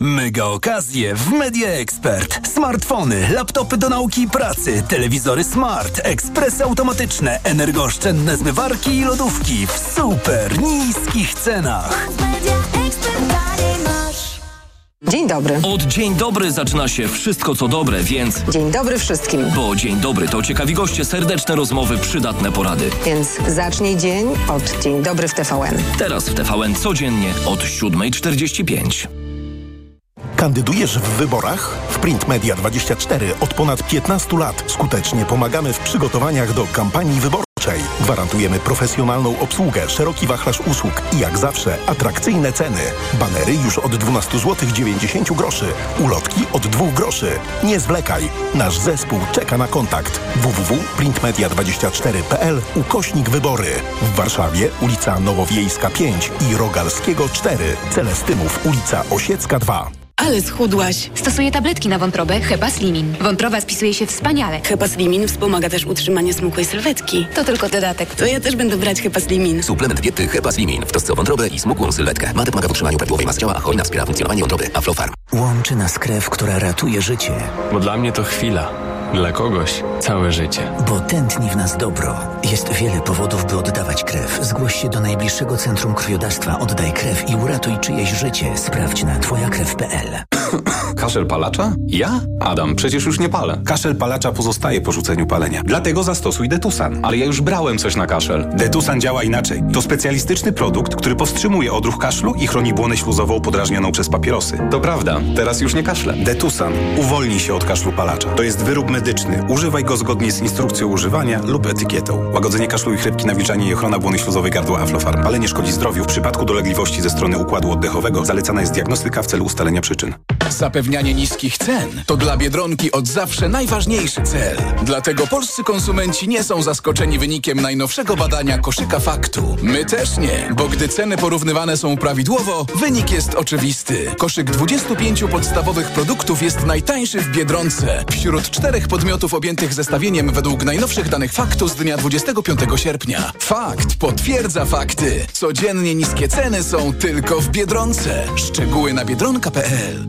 Mega okazje w Media Expert. Smartfony, laptopy do nauki i pracy, telewizory smart, ekspresy automatyczne, energooszczędne zmywarki i lodówki w super niskich cenach. Dzień dobry. Od dzień dobry zaczyna się wszystko co dobre, więc... Dzień dobry wszystkim. Bo dzień dobry to ciekawi goście, serdeczne rozmowy, przydatne porady. Więc zacznij dzień od Dzień dobry w TVN. Teraz w TVN codziennie od 7.45. Kandydujesz w wyborach? W Print Media 24 od ponad 15 lat skutecznie pomagamy w przygotowaniach do kampanii wyborczej. Gwarantujemy profesjonalną obsługę, szeroki wachlarz usług i jak zawsze atrakcyjne ceny. Banery już od 12 zł 90 groszy, ulotki od 2 groszy. Nie zwlekaj. Nasz zespół czeka na kontakt. www.printmedia24.pl ukośnik wybory. W Warszawie ulica Nowowiejska 5 i Rogalskiego 4. Celestymów ulica Osiecka 2. Ale schudłaś. Stosuję tabletki na wątrobę Hepa Slimin. Wątroba spisuje się wspaniale. Hepa Slimin wspomaga też utrzymanie smukłej sylwetki. To tylko dodatek. To ja też będę brać Hepa Slimin. Suplement diety Hepa Slimin w trosce o wątrobę i smukłą sylwetkę. Mate pomaga w utrzymaniu prawidłowej masy ciała, a hojna wspiera funkcjonowanie wątroby. Aflofarm. Łączy nas krew, która ratuje życie. Bo dla mnie to chwila. Dla kogoś całe życie. Bo tętni w nas dobro. Jest wiele powodów, by oddawać krew. Zgłoś się do najbliższego centrum krwiodawstwa. Oddaj krew i uratuj czyjeś życie. Sprawdź na twojakrew.pl. Kaszel palacza? Ja? Adam, przecież już nie palę. Kaszel palacza pozostaje po rzuceniu palenia. Dlatego zastosuj Detusan. Ale ja już brałem coś na kaszel. Detusan działa inaczej. To specjalistyczny produkt, który powstrzymuje odruch kaszlu i chroni błonę śluzową podrażnioną przez papierosy. To prawda, teraz już nie kaszlę. Detusan. Uwolnij się od kaszlu palacza. To jest wyrób medyczny. Używaj go zgodnie z instrukcją używania lub etykietą. Łagodzenie kaszlu i chrypki, nawilżanie i ochrona błony śluzowej gardła Aflofarm. Palenie szkodzi zdrowiu. W przypadku dolegliwości ze strony układu oddechowego zalecana jest diagnostyka w celu ustalenia przyczyn. Zapewnianie niskich cen to dla Biedronki od zawsze najważniejszy cel. Dlatego polscy konsumenci nie są zaskoczeni wynikiem najnowszego badania koszyka faktu. My też nie, bo gdy ceny porównywane są prawidłowo, wynik jest oczywisty. Koszyk 25 podstawowych produktów jest najtańszy w Biedronce. Wśród czterech podmiotów objętych zestawieniem według najnowszych danych faktu z dnia 25 sierpnia. Fakt potwierdza fakty. Codziennie niskie ceny są tylko w Biedronce. Szczegóły na biedronka.pl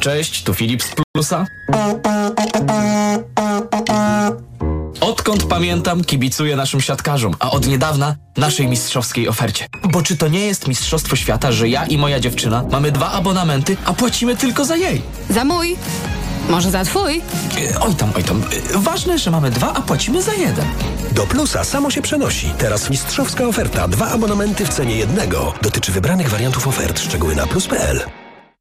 Cześć, tu Filip z Plusa. Odkąd pamiętam, kibicuję naszym siatkarzom, a od niedawna naszej mistrzowskiej ofercie. Bo czy to nie jest Mistrzostwo Świata, że ja i moja dziewczyna mamy dwa abonamenty, a płacimy tylko za jej? Za mój. Może za twój? E, Oj tam, oj tam. E, Ważne, że mamy dwa, a płacimy za jeden. Do Plusa samo się przenosi. Teraz mistrzowska oferta. Dwa abonamenty w cenie jednego. Dotyczy wybranych wariantów ofert. Szczegóły na plus.pl.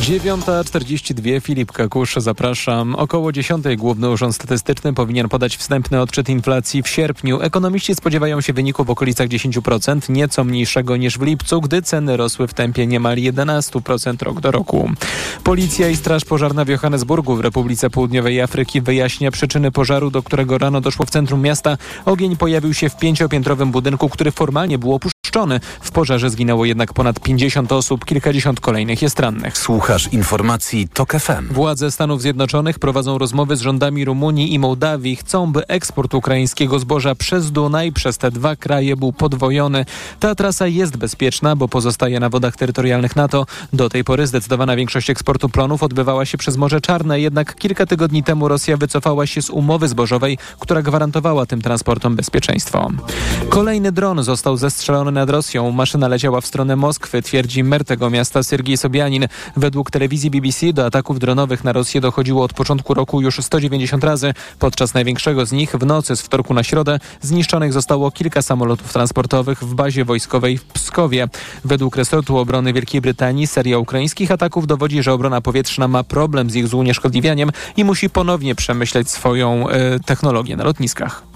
9.42 Filip Kakusz, zapraszam. Około 10 Główny Urząd Statystyczny powinien podać wstępny odczyt inflacji w sierpniu. Ekonomiści spodziewają się wyniku w okolicach 10%, nieco mniejszego niż w lipcu, gdy ceny rosły w tempie niemal 11% rok do roku. Policja i Straż Pożarna w Johannesburgu w Republice Południowej Afryki wyjaśnia przyczyny pożaru, do którego rano doszło w centrum miasta. Ogień pojawił się w pięciopiętrowym budynku, który formalnie był opuszczony zniszczony. W pożarze zginęło jednak ponad 50 osób, kilkadziesiąt kolejnych jest rannych. Słuchasz informacji TOK FM. Władze Stanów Zjednoczonych prowadzą rozmowy z rządami Rumunii i Mołdawii. Chcą, by eksport ukraińskiego zboża przez Dunaj przez te dwa kraje był podwojony. Ta trasa jest bezpieczna, bo pozostaje na wodach terytorialnych NATO. Do tej pory zdecydowana większość eksportu plonów odbywała się przez Morze Czarne, jednak kilka tygodni temu Rosja wycofała się z umowy zbożowej, która gwarantowała tym transportom bezpieczeństwo. Kolejny dron został zestrzelony nad Rosją. Maszyna leciała w stronę Moskwy, twierdzi mer tego miasta Sergiej Sobianin. Według telewizji BBC do ataków dronowych na Rosję dochodziło od początku roku już 190 razy. Podczas największego z nich w nocy z wtorku na środę zniszczonych zostało kilka samolotów transportowych w bazie wojskowej w Pskowie. Według resortu obrony Wielkiej Brytanii seria ukraińskich ataków dowodzi, że obrona powietrzna ma problem z ich zunieszkodliwianiem i musi ponownie przemyśleć swoją e, technologię na lotniskach.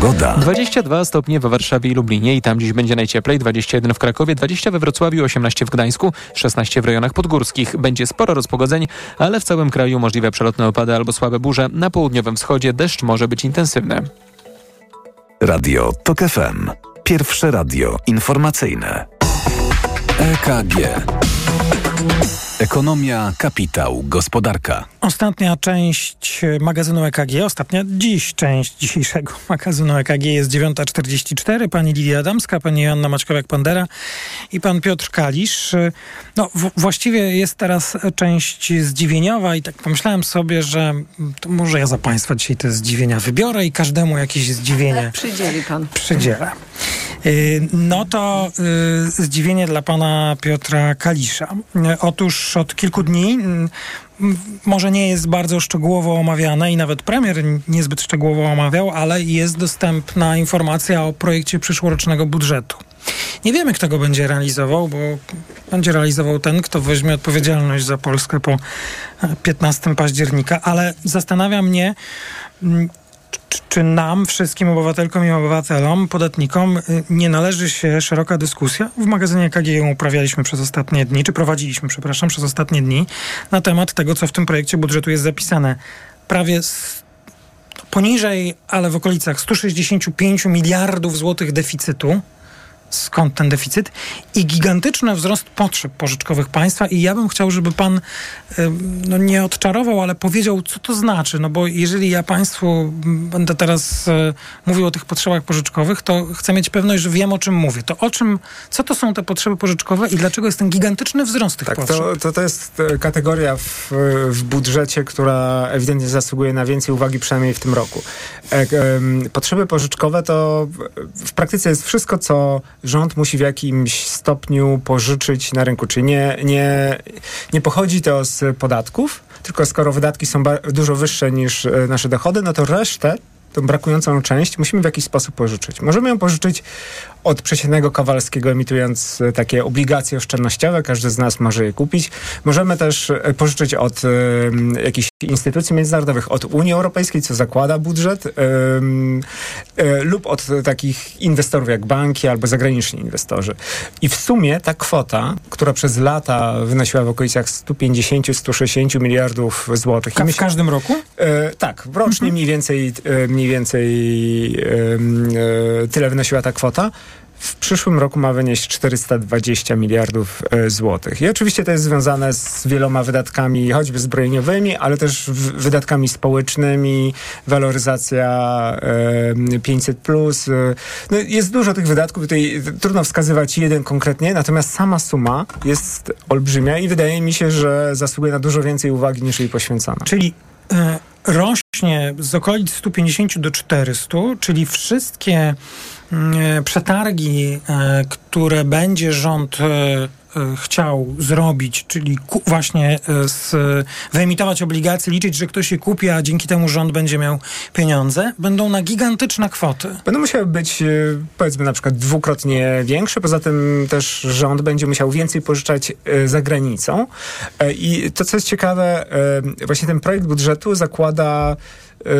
Pogoda. 22 stopnie w Warszawie i Lublinie i tam dziś będzie najcieplej, 21 w Krakowie, 20 we Wrocławiu, 18 w Gdańsku, 16 w rejonach podgórskich. Będzie sporo rozpogodzeń, ale w całym kraju możliwe przelotne opady albo słabe burze. Na południowym wschodzie deszcz może być intensywny. Radio TOK FM. Pierwsze radio informacyjne. EKG. Ekonomia, kapitał, gospodarka. Ostatnia część magazynu EKG, ostatnia dziś część dzisiejszego magazynu EKG jest 9.44. Pani Lidia Adamska, pani Joanna Maćkowiak-Pandera i pan Piotr Kalisz. No, w- właściwie jest teraz część zdziwieniowa i tak pomyślałem sobie, że to może ja za państwa dzisiaj te zdziwienia wybiorę i każdemu jakieś zdziwienie Przydzieli pan. przydzielę. Y, No to y, zdziwienie dla pana Piotra Kalisza. Y, Otóż od kilku dni, może nie jest bardzo szczegółowo omawiane i nawet premier niezbyt szczegółowo omawiał, ale jest dostępna informacja o projekcie przyszłorocznego budżetu. Nie wiemy, kto go będzie realizował, bo będzie realizował ten, kto weźmie odpowiedzialność za Polskę po e, 15 października, ale zastanawia mnie, mm, czy, nam, wszystkim obywatelkom i obywatelom, podatnikom, y, nie należy się szeroka dyskusja? W magazynie KG ją uprawialiśmy przez ostatnie dni, czy prowadziliśmy, przepraszam, przez ostatnie dni, na temat tego, co w tym projekcie budżetu jest zapisane. Prawie poniżej, ale w okolicach 165 miliardów złotych deficytu. Skąd ten deficyt? I gigantyczny wzrost potrzeb pożyczkowych państwa. I ja bym chciał, żeby pan y, no nie odczarował, ale powiedział, co to znaczy. No bo jeżeli ja państwu będę teraz y, mówił o tych potrzebach pożyczkowych, to chcę mieć pewność, że wiem, o czym mówię. To o czym, co to są te potrzeby pożyczkowe i dlaczego jest ten gigantyczny wzrost tych Tak, potrzeb? to, to, to jest e, kategoria w, w budżecie, która ewidentnie zasługuje na więcej uwagi, przynajmniej w tym roku. E, Potrzeby pożyczkowe to w praktyce jest wszystko, co rząd musi w jakimś stopniu pożyczyć na rynku. Czyli nie, nie, nie pochodzi to z podatków, tylko skoro wydatki są dużo wyższe niż e, nasze dochody, no to resztę tą brakującą część musimy w jakiś sposób pożyczyć. Możemy ją pożyczyć od przeciętnego Kowalskiego, emitując e, takie obligacje oszczędnościowe. Każdy z nas może je kupić. Możemy też e, pożyczyć od e, jakichś instytucji międzynarodowych, od Unii Europejskiej, co zakłada budżet, em, e, lub od takich inwestorów jak banki albo zagraniczni inwestorzy. I w sumie ta kwota, która przez lata wynosiła w okolicach 150-160 miliardów złotych. Ka- w myślę- każdym roku? Tak, rocznie mniej więcej, mniej więcej e, tyle wynosiła ta kwota. W przyszłym roku ma wynieść 420 miliardów e, złotych. I oczywiście to jest związane z wieloma wydatkami, choćby zbrojeniowymi, ale też wydatkami społecznymi, waloryzacja e, 500. Plus. E, no jest dużo tych wydatków, tutaj trudno wskazywać jeden konkretnie, natomiast sama suma jest olbrzymia i wydaje mi się, że zasługuje na dużo więcej uwagi niż jej poświęcano. Czyli e, rośnie z okolic 150 do 400, czyli wszystkie przetargi, e, które będzie rząd e, e, chciał zrobić, czyli właśnie e, z, wyemitować obligacje, liczyć, że ktoś je kupi, a dzięki temu rząd będzie miał pieniądze, będą na gigantyczne kwoty. Będą musiały być, e, powiedzmy, na przykład dwukrotnie większe. Poza tym też rząd będzie musiał więcej pożyczać e, za granicą. E, I to, co jest ciekawe, e, właśnie ten projekt budżetu zakłada e,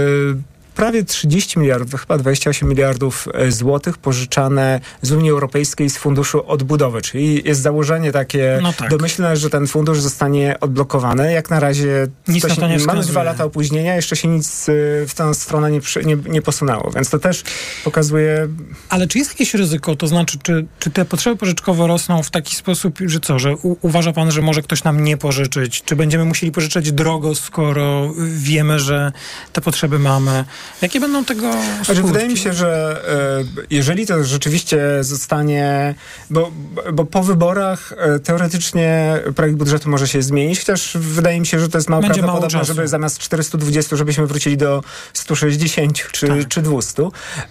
prawie 30 miliardów, chyba 28 miliardów e, złotych pożyczane z Unii Europejskiej z Funduszu Odbudowy, czyli jest założenie takie No tak. domyślne, że ten fundusz zostanie odblokowany. Jak na razie Nic na to nie mamy dwa lata opóźnienia, jeszcze się nic y, w tę stronę nie, nie, nie posunęło, więc to też pokazuje Ale czy jest jakieś ryzyko? To znaczy, czy, czy te potrzeby pożyczkowe rosną w taki sposób, że co, że u, uważa pan, że może ktoś nam nie pożyczyć? Czy będziemy musieli pożyczać drogo, skoro wiemy, że te potrzeby mamy? Jakie będą tego Znaczy, skutki? wydaje mi się, że e, jeżeli to rzeczywiście zostanie, bo, bo po wyborach e, teoretycznie projekt budżetu może się zmienić, chociaż wydaje mi się, że to jest mało Będzie mało prawdopodobne, czasu. żeby zamiast 420, żebyśmy wrócili do 160 czy, Tak. czy 200.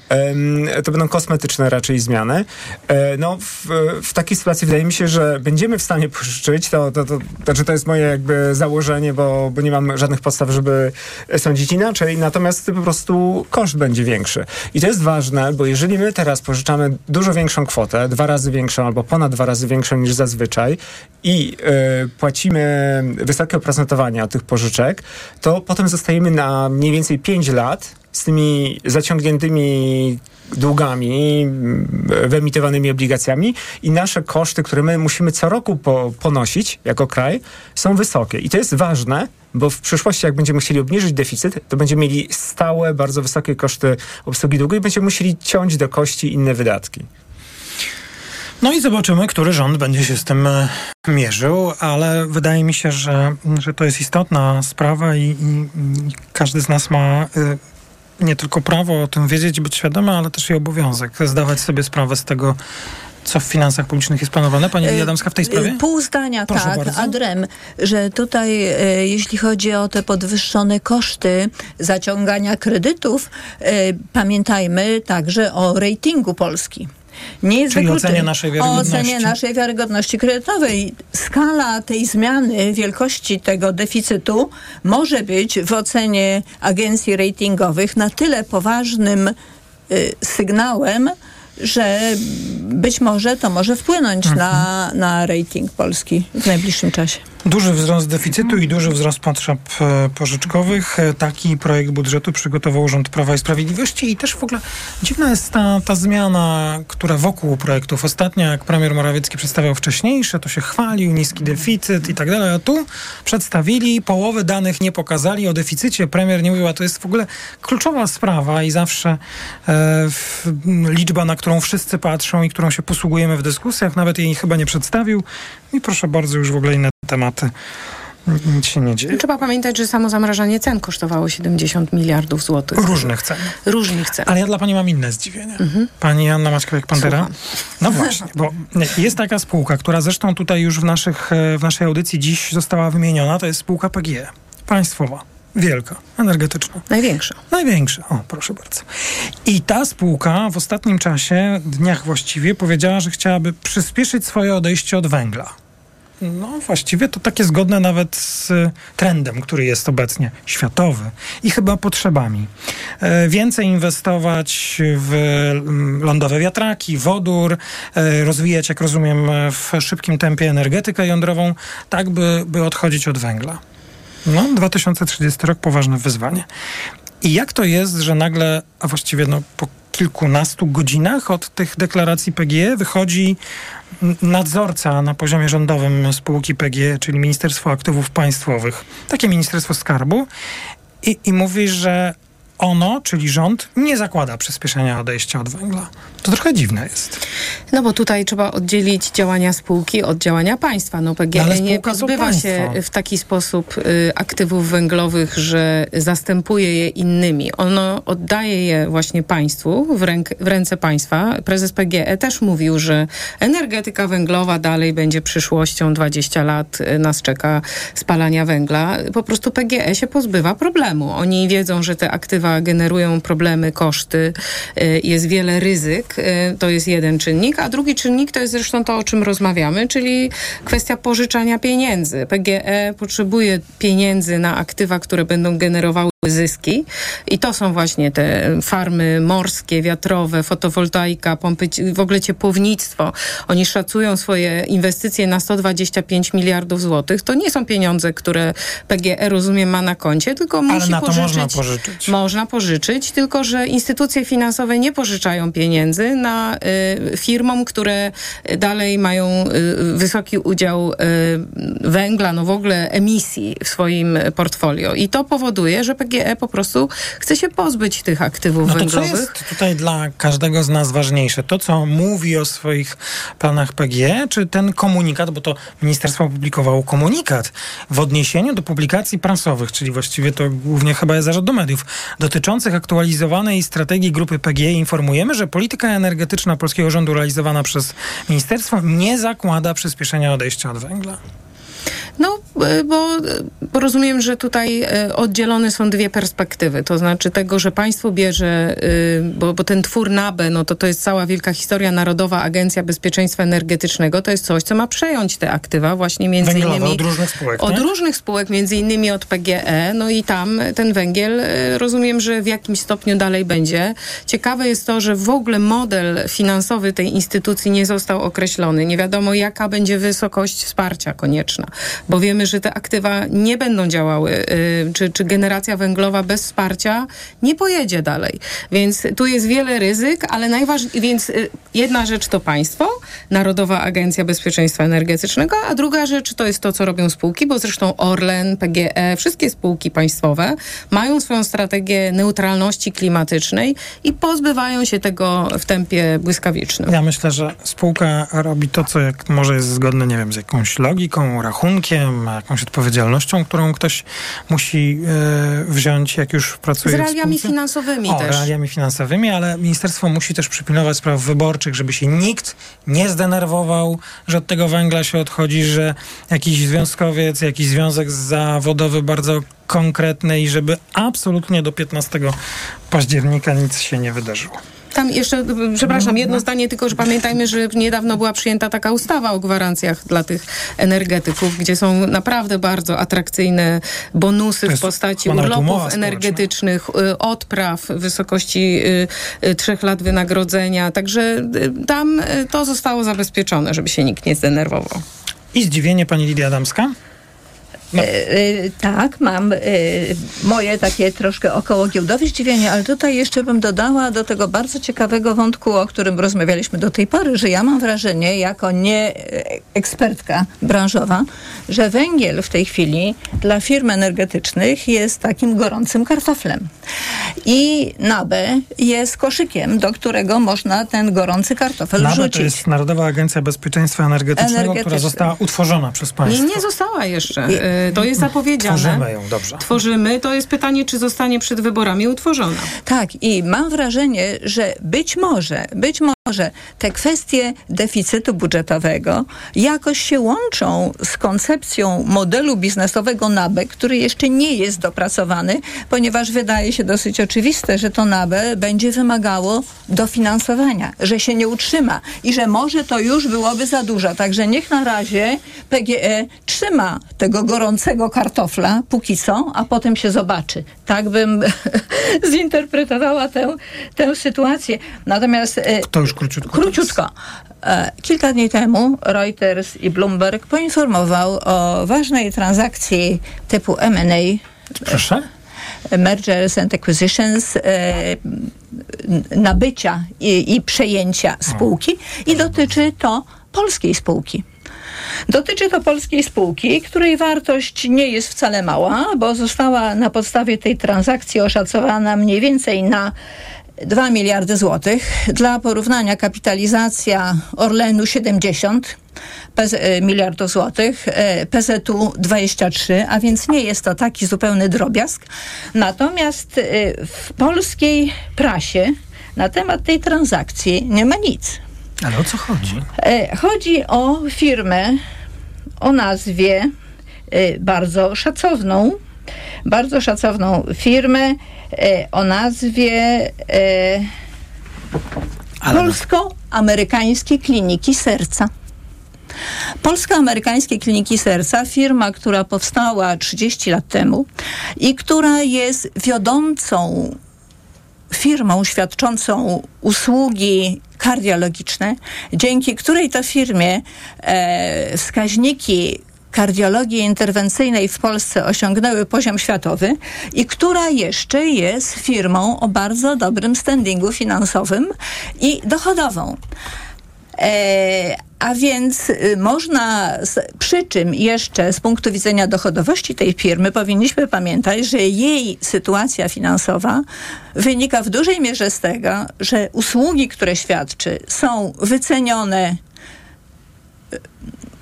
Em, to będą kosmetyczne raczej zmiany. E, no, w, w takiej sytuacji wydaje mi się, że będziemy w stanie pożyczyć, to, to, to, znaczy to jest moje jakby założenie, bo, bo nie mam żadnych podstaw, żeby sądzić inaczej, natomiast po prostu koszt będzie większy. I to jest ważne, bo jeżeli my teraz pożyczamy dużo większą kwotę, dwa razy większą albo ponad dwa razy większą niż zazwyczaj i y, płacimy wysokie oprocentowanie od tych pożyczek, to potem zostajemy na mniej więcej 5 lat z tymi zaciągniętymi długami, mm, wyemitowanymi obligacjami i nasze koszty, które my musimy co roku po, ponosić jako kraj, są wysokie. I to jest ważne, bo w przyszłości, jak będziemy musieli obniżyć deficyt, to będziemy mieli stałe, bardzo wysokie koszty obsługi długu i będziemy musieli ciąć do kości inne wydatki. No i zobaczymy, który rząd będzie się z tym e, mierzył, ale wydaje mi się, że, że to jest istotna sprawa i, i, i każdy z nas ma e, nie tylko prawo o tym wiedzieć być świadomy, ale też i obowiązek zdawać sobie sprawę z tego, co w finansach publicznych jest planowane. Pani Lidia Adamska w tej sprawie? E, Pół zdania, Proszę tak, bardzo. Adrem, że tutaj e, jeśli chodzi o te podwyższone koszty zaciągania kredytów, e, pamiętajmy także o ratingu Polski. Nie jest Czyli ocenie naszej O wiarygodności. ocenie naszej wiarygodności kredytowej. Skala tej zmiany wielkości tego deficytu może być w ocenie agencji ratingowych na tyle poważnym y, sygnałem, że być może to może wpłynąć Mhm. na, na rating Polski w najbliższym czasie. Duży wzrost deficytu i duży wzrost potrzeb e, pożyczkowych. E, Taki projekt budżetu przygotował rząd Prawa i Sprawiedliwości i też w ogóle dziwna jest ta, ta zmiana, która wokół projektów. Ostatnio, jak premier Morawiecki przedstawiał wcześniejsze, to się chwalił, niski deficyt i tak dalej, a tu przedstawili, połowy danych nie pokazali, o deficycie premier nie mówił, a to jest w ogóle kluczowa sprawa i zawsze e, liczba, na którą wszyscy patrzą i którą się posługujemy w dyskusjach, nawet jej chyba nie przedstawił. I proszę bardzo, już w ogóle inne tematy. Nic się nie dzieje. Trzeba pamiętać, że samo zamrażanie cen kosztowało 70 miliardów złotych. Różnych cen. Różnych cen. Ale ja dla pani mam inne zdziwienie. Pani Anna Maćkowiak-Pantera. Słucham. No właśnie, bo jest taka spółka, która zresztą tutaj już w, naszych, e, w naszej audycji dziś została wymieniona, to jest spółka PGE. Państwowa. Wielka, energetyczna. Największa. Największa, o proszę bardzo. I ta spółka w ostatnim czasie, dniach właściwie, powiedziała, że chciałaby przyspieszyć swoje odejście od węgla. No właściwie to takie zgodne nawet z e, trendem, który jest obecnie światowy i chyba potrzebami. E, Więcej inwestować w mm, lądowe wiatraki, wodór, e, rozwijać, jak rozumiem, e, w szybkim tempie energetykę jądrową, tak by, by odchodzić od węgla. No, 2030 rok poważne wyzwanie. I jak to jest, że nagle, a właściwie no, po kilkunastu godzinach od tych deklaracji PGE wychodzi nadzorca na poziomie rządowym spółki PGE, czyli Ministerstwo Aktywów Państwowych, takie Ministerstwo Skarbu, i, i mówi, że ono, czyli rząd, nie zakłada przyspieszenia odejścia od węgla. To trochę dziwne jest. No bo tutaj trzeba oddzielić działania spółki od działania państwa. No No, PGE ale nie pozbywa się w taki sposób y, aktywów węglowych, że zastępuje je innymi. Ono oddaje je właśnie państwu, w, ręk, w ręce państwa. Prezes PGE też mówił, że energetyka węglowa dalej będzie przyszłością. 20 lat y, nas czeka spalania węgla. Po prostu PGE się pozbywa problemu. Oni wiedzą, że te aktywa generują problemy, koszty, y, jest wiele ryzyk. y, To jest jeden czynnik, a drugi czynnik to jest zresztą to, o czym rozmawiamy, czyli kwestia pożyczania pieniędzy. PGE potrzebuje pieniędzy na aktywa, które będą generowały zyski i to są właśnie te farmy morskie, wiatrowe, fotowoltaika, pompy, w ogóle ciepłownictwo. Oni szacują swoje inwestycje na 125 miliardów złotych. To nie są pieniądze, które PGE rozumiem ma na koncie, tylko musi na to pożyczyć. można pożyczyć. Można można pożyczyć, tylko że instytucje finansowe nie pożyczają pieniędzy na y, firmom, które dalej mają y, wysoki udział y, węgla, no w ogóle emisji w swoim portfolio. I to powoduje, że PGE po prostu chce się pozbyć tych aktywów no to węglowych. Co jest tutaj dla każdego z nas ważniejsze? To, co mówi o swoich planach PGE, czy ten komunikat, bo to ministerstwo opublikowało komunikat w odniesieniu do publikacji prasowych, czyli właściwie to głównie chyba jest zarzut do mediów, dotyczących aktualizowanej strategii grupy PGE informujemy, że polityka energetyczna polskiego rządu realizowana przez ministerstwo nie zakłada przyspieszenia odejścia od węgla. No, e, bo, bo rozumiem, że tutaj e, oddzielone są dwie perspektywy. To znaczy tego, że państwo bierze, bo, bo ten twór NABE, no to to jest cała wielka historia Narodowa Agencja Bezpieczeństwa Energetycznego. To jest coś, co ma przejąć te aktywa właśnie między Węglowe, innymi... od różnych spółek, Od nie? różnych spółek, między innymi od PGE. No i tam ten węgiel rozumiem, że w jakimś stopniu dalej będzie. Ciekawe jest to, że w ogóle model finansowy tej instytucji nie został określony. Nie wiadomo, jaka będzie wysokość wsparcia konieczna bo wiemy, że te aktywa nie będą działały, y, czy, czy generacja węglowa bez wsparcia nie pojedzie dalej. Więc tu jest wiele ryzyk, ale najważniejsze, więc y, jedna rzecz to państwo, Narodowa Agencja Bezpieczeństwa Energetycznego, a druga rzecz to jest to, co robią spółki, bo zresztą Orlen, PGE, wszystkie spółki państwowe mają swoją strategię neutralności klimatycznej i pozbywają się tego w tempie błyskawicznym. Ja myślę, że spółka robi to, co jak może jest zgodne, nie wiem, z jakąś logiką, rachunkiem, jakąś odpowiedzialnością, którą ktoś musi e, wziąć, jak już pracuje Z realiami finansowymi o, też. realiami finansowymi, ale ministerstwo musi też przypilnować spraw wyborczych, żeby się nikt nie zdenerwował, że od tego węgla się odchodzi, że jakiś związkowiec, jakiś związek zawodowy bardzo konkretny i żeby absolutnie do 15 października nic się nie wydarzyło. Tam jeszcze, przepraszam, jedno zdanie tylko, że pamiętajmy, że niedawno była przyjęta taka ustawa o gwarancjach dla tych energetyków, gdzie są naprawdę bardzo atrakcyjne bonusy w postaci urlopów energetycznych, y, odpraw w wysokości y, y, trzech lat wynagrodzenia. Także tam to zostało zabezpieczone, żeby się nikt nie zdenerwował. I zdziwienie pani Lidia Adamska? No. E, e, tak, mam e, moje takie troszkę około giełdowe zdziwienie, ale tutaj jeszcze bym dodała do tego bardzo ciekawego wątku, o którym rozmawialiśmy do tej pory, że ja mam wrażenie, jako nie ekspertka branżowa, że węgiel w tej chwili dla firm energetycznych jest takim gorącym kartoflem. I NABE jest koszykiem, do którego można ten gorący kartofel NABE wrzucić. to jest Narodowa Agencja Bezpieczeństwa Energetycznego, Energetyczne. która została utworzona przez państwo. Nie, nie została jeszcze. To jest zapowiedziane. Tworzymy ją, dobrze. Tworzymy. To jest pytanie, czy zostanie przed wyborami utworzona. Tak, i mam wrażenie, że być może, być może te kwestie deficytu budżetowego jakoś się łączą z koncepcją modelu biznesowego NABE, który jeszcze nie jest dopracowany, ponieważ wydaje się dosyć oczywiste, że to NABE będzie wymagało dofinansowania, że się nie utrzyma i że może to już byłoby za dużo. Także niech na razie PGE trzyma tego gorącego kartofla póki co, a potem się zobaczy. Tak bym zinterpretowała tę, tę sytuację. Natomiast... To już króciutko. Króciutko. Kilka dni temu Reuters i Bloomberg poinformował o ważnej transakcji typu M&A. Proszę? Mergers and Acquisitions, e, nabycia i, i przejęcia spółki i dotyczy to polskiej spółki. Dotyczy to polskiej spółki, której wartość nie jest wcale mała, bo została na podstawie tej transakcji oszacowana mniej więcej na 2 miliardy złotych. Dla porównania kapitalizacja Orlenu 70 miliardów złotych, PZU 23, a więc nie jest to taki zupełny drobiazg. Natomiast w polskiej prasie na temat tej transakcji nie ma nic. Ale o co chodzi? Chodzi o firmę o nazwie bardzo szacowną, bardzo szacowną firmę o nazwie Polsko-Amerykańskie Kliniki Serca. Polsko-Amerykańskie Kliniki Serca, firma, która powstała 30 lat temu i która jest wiodącą firmą świadczącą usługi kardiologiczne, dzięki której to firmie e, wskaźniki kardiologii interwencyjnej w Polsce osiągnęły poziom światowy i która jeszcze jest firmą o bardzo dobrym standingu finansowym i dochodową. E, a więc y, można, przy czym jeszcze z punktu widzenia dochodowości tej firmy powinniśmy pamiętać, że jej sytuacja finansowa wynika w dużej mierze z tego, że usługi, które świadczy, są wycenione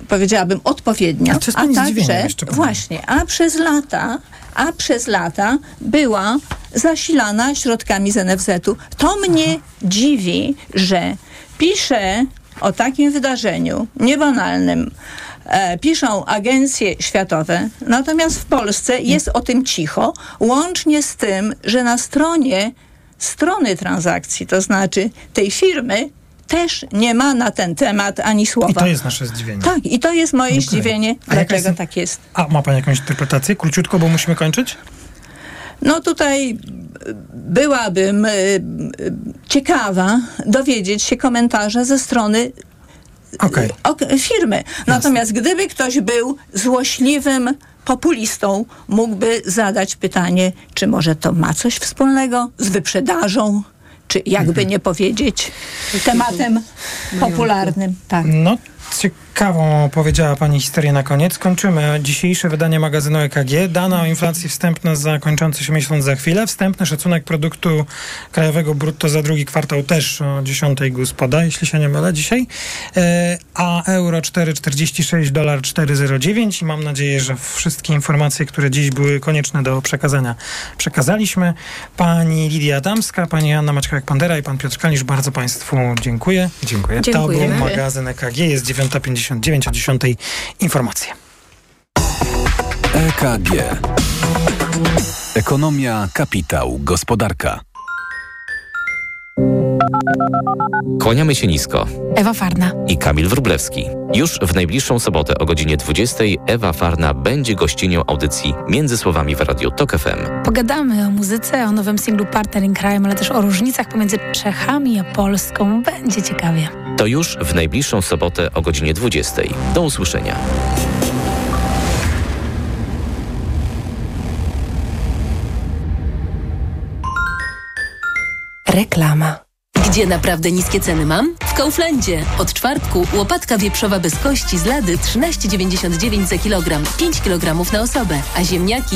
powiedziałabym odpowiednio, a, a także właśnie, a przez lata a przez lata była zasilana środkami z NFZ-u. To mnie dziwi, że pisze o takim wydarzeniu niebanalnym e, piszą agencje światowe, natomiast w Polsce jest o tym cicho, łącznie z tym, że na stronie strony transakcji, to znaczy tej firmy, też nie ma na ten temat ani słowa. I to jest nasze zdziwienie. Tak, i to jest moje okay. zdziwienie, A dlaczego jest... tak jest. A ma Pani jakąś interpretację? Króciutko, bo musimy kończyć? No tutaj byłabym y, y, ciekawa dowiedzieć się komentarza ze strony okay. firmy. Natomiast Jasne. gdyby ktoś był złośliwym populistą, mógłby zadać pytanie, czy może to ma coś wspólnego z wyprzedażą, czy jakby nie powiedzieć, tematem popularnym. Tak. No, ciekawą powiedziała Pani historię na koniec. Kończymy dzisiejsze wydanie magazynu EKG. Dana o inflacji wstępna za kończący się miesiąc za chwilę. Wstępny szacunek produktu krajowego brutto za drugi kwartał też o 10 GUS poda, jeśli się nie mylę dzisiaj. E, a euro 4,46, dolar 4,09 i mam nadzieję, że wszystkie informacje, które dziś były konieczne do przekazania, przekazaliśmy. Pani Lidia Adamska, pani Anna Maćkajak-Pandera i pan Piotr Kalisz, bardzo Państwu dziękuję. Dziękuję. To był magazyn EKG, jest 9.59 o 10 informacje. EKG. Ekonomia, kapitał, gospodarka. Kłaniamy się nisko. Ewa Farna i Kamil Wrublewski. Już w najbliższą sobotę o godzinie 20 Ewa Farna będzie gościnią audycji Między Słowami w Radiu TOK FM. Pogadamy o muzyce, o nowym singlu Partner in Crime, ale też o różnicach pomiędzy Czechami a Polską. Będzie ciekawie. To już w najbliższą sobotę o godzinie 20. Do usłyszenia. Reklama. Gdzie naprawdę niskie ceny mam? W Kauflandzie. Od czwartku łopatka wieprzowa bez kości z lady 13,99 za kilogram, 5 kg na osobę, a ziemniaki